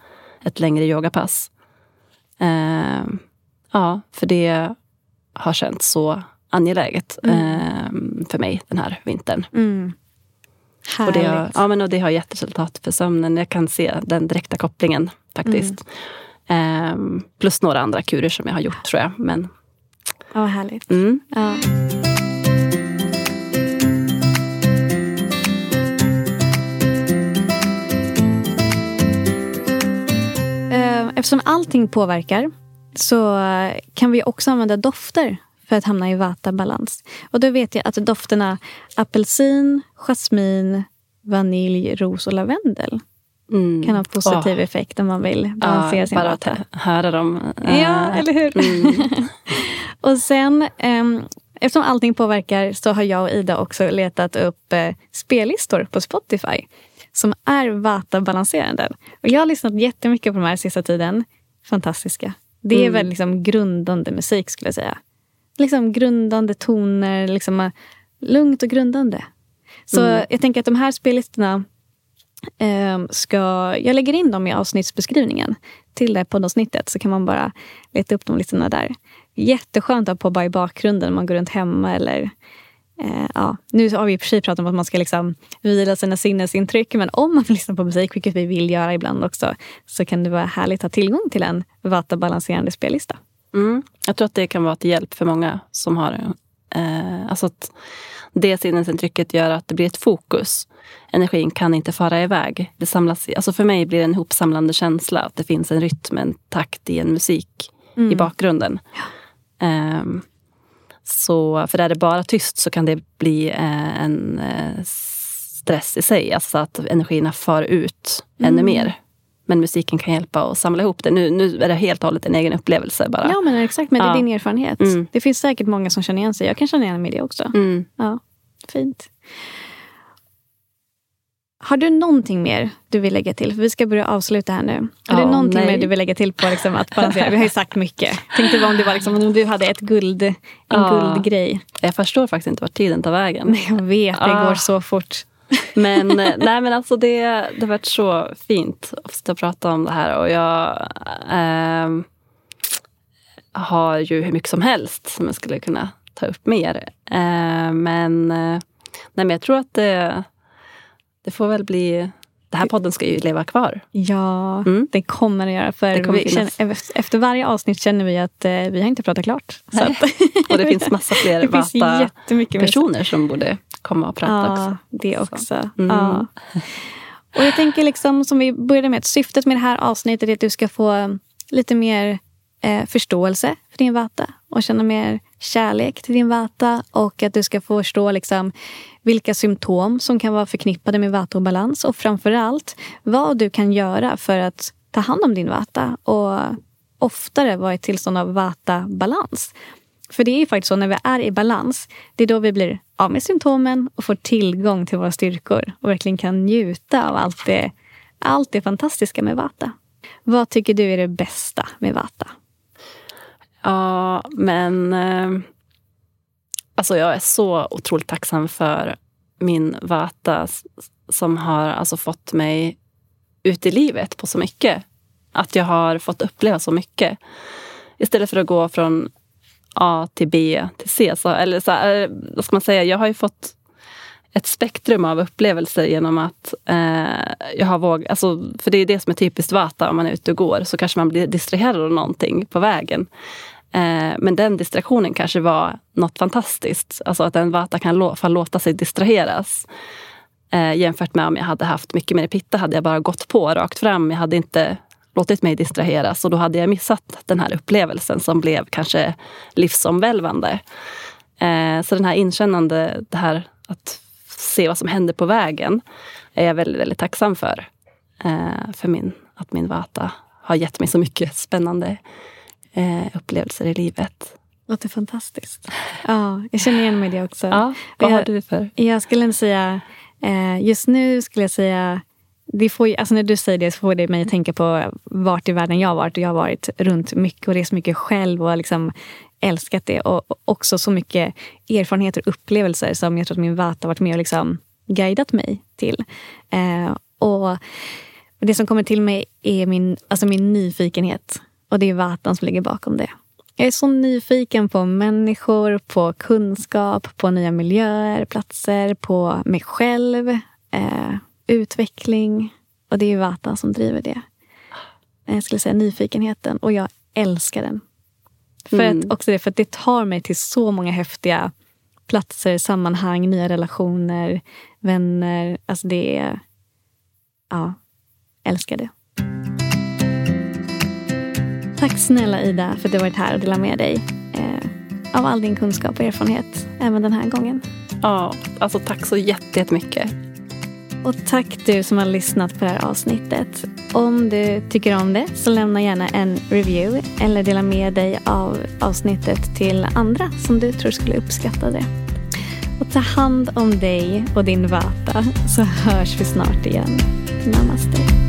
ett längre yogapass. Eh, ja, för det har känts så angeläget eh, för mig den här vintern. Mm. Och det, har, ja, men och det har gett resultat för sömnen. Jag kan se den direkta kopplingen faktiskt. Mm. Um, plus några andra kurer som jag har gjort tror jag. Men, ja, vad härligt. Mm. Ja. Ehm, eftersom allting påverkar så kan vi också använda dofter för att hamna i vata-balans. Och då vet jag att dofterna apelsin, jasmin, vanilj, ros och lavendel mm. kan ha positiv oh. effekt om man vill balansera ja, sin bara vata. Bara höra dem. Ja, uh, eller hur? Mm. *laughs* och sen, um, eftersom allting påverkar så har jag och Ida också letat upp uh, spellistor på Spotify som är vata-balanserande. Och jag har lyssnat jättemycket på de här sista tiden. Fantastiska. Det är mm. väl liksom grundande musik skulle jag säga. Liksom grundande toner, liksom lugnt och grundande. Så mm. jag tänker att de här spellistorna eh, Ehm, ska... Jag lägger in dem i avsnittsbeskrivningen till det poddavsnittet så kan man bara leta upp de listorna där. Jätteskönt att ha på i bakgrunden när man går runt hemma eller Eh, ja, nu har vi i och för sig pratat om att man ska liksom vila sina sinnesintryck men om man vill lyssna på musik, vilket vi vill göra ibland också, så kan det vara härligt att ha tillgång till en vatabalanserande spellista. Mm. Jag tror att det kan vara till hjälp för många som har... Eh, alltså att det sinnesintrycket gör att det blir ett fokus. Energin kan inte fara iväg. Det samlas, alltså för mig blir det en hopsamlande känsla att det finns en rytm, en takt i en musik mm. i bakgrunden. Ja. Eh, så, för är det bara tyst så kan det bli eh, en eh, stress i sig. Alltså att energierna far ut mm. ännu mer. Men musiken kan hjälpa att samla ihop det. Nu, nu är det helt och hållet en egen upplevelse. bara. Ja, men exakt. Men det är din erfarenhet. Mm. Det finns säkert många som känner igen sig. Jag kan känna igen mig i det också. Mm. Ja, fint. Har du någonting mer du vill lägga till? För vi ska börja avsluta här nu. Har oh, du någonting nej. mer du vill lägga till på liksom, att balansera? Vi har ju sagt mycket. Tänkte bara om det var liksom, om du hade ett guld, en oh. guldgrej. Jag förstår faktiskt inte vart tiden tar vägen. Nej, jag vet, det oh. går så fort. Men, eh, nej, men alltså det, det har varit så fint att prata om det här. Och jag eh, har ju hur mycket som helst som jag skulle kunna ta upp mer. Eh, men, nej, men jag tror att det det får väl bli... Den här podden ska ju leva kvar. Ja, mm. det kommer det göra. För vi känner, efter varje avsnitt känner vi att eh, vi har inte pratat klart. *laughs* och det finns massa fler *laughs* vata personer som borde komma och prata ja, också. det också. Mm. Ja. Och jag tänker liksom, som vi började med, att syftet med det här avsnittet är att du ska få lite mer eh, förståelse för din vata och känna mer kärlek till din vata och att du ska få förstå liksom, vilka symptom som kan vara förknippade med vata och framförallt och vad du kan göra för att ta hand om din vata och oftare vara i ett tillstånd av vata-balans. För det är ju faktiskt så när vi är i balans, det är då vi blir av med symptomen och får tillgång till våra styrkor och verkligen kan njuta av allt det, allt det fantastiska med vata. Vad tycker du är det bästa med vata? Ja, men eh, alltså jag är så otroligt tacksam för min Vata som har alltså fått mig ut i livet på så mycket. Att jag har fått uppleva så mycket. Istället för att gå från A till B till C. Så, eller så, eh, vad ska man säga? Jag har ju fått ett spektrum av upplevelser genom att eh, jag har vågat... Alltså, för det är det som är typiskt Vata om man är ute och går. Så kanske man blir distraherad av någonting på vägen. Eh, men den distraktionen kanske var något fantastiskt. Alltså att en Vata kan lå låta sig distraheras. Eh, jämfört med om jag hade haft mycket mer pitta hade jag bara gått på rakt fram. Jag hade inte låtit mig distraheras och då hade jag missat den här upplevelsen som blev kanske livsomvälvande. Eh, så den här inkännande, det här att se vad som händer på vägen är jag väldigt, väldigt tacksam för. Eh, för min, att min Vata har gett mig så mycket spännande eh, upplevelser i livet. Låter fantastiskt. Ja, jag känner igen mig i det också. Ja, vad jag, har du för? Jag skulle säga, eh, just nu skulle jag säga det får, alltså när du säger det så får det mig att tänka på vart i världen jag har varit. Och jag har varit runt mycket och rest mycket själv och liksom älskat det. Och också så mycket erfarenheter och upplevelser som jag tror att min Vata har varit med och liksom guidat mig till. Eh, och det som kommer till mig är min, alltså min nyfikenhet. Och det är Vatan som ligger bakom det. Jag är så nyfiken på människor, på kunskap, på nya miljöer, platser, på mig själv. eh, utveckling. Och det är Vata som driver det. Jag skulle säga nyfikenheten. Och jag älskar den. För mm. att också det, för det tar mig till så många häftiga platser, sammanhang, nya relationer, vänner. Alltså det är... Ja, älskar det. Tack snälla Ida för att du varit här och delat med dig eh, av all din kunskap och erfarenhet även den här gången. Ja, alltså tack så jättemycket. Och tack du som har lyssnat på det här avsnittet. Om du tycker om det så lämna gärna en review eller dela med dig av avsnittet till andra som du tror skulle uppskatta det. Och ta hand om dig och din vata så hörs vi snart igen. Namaste.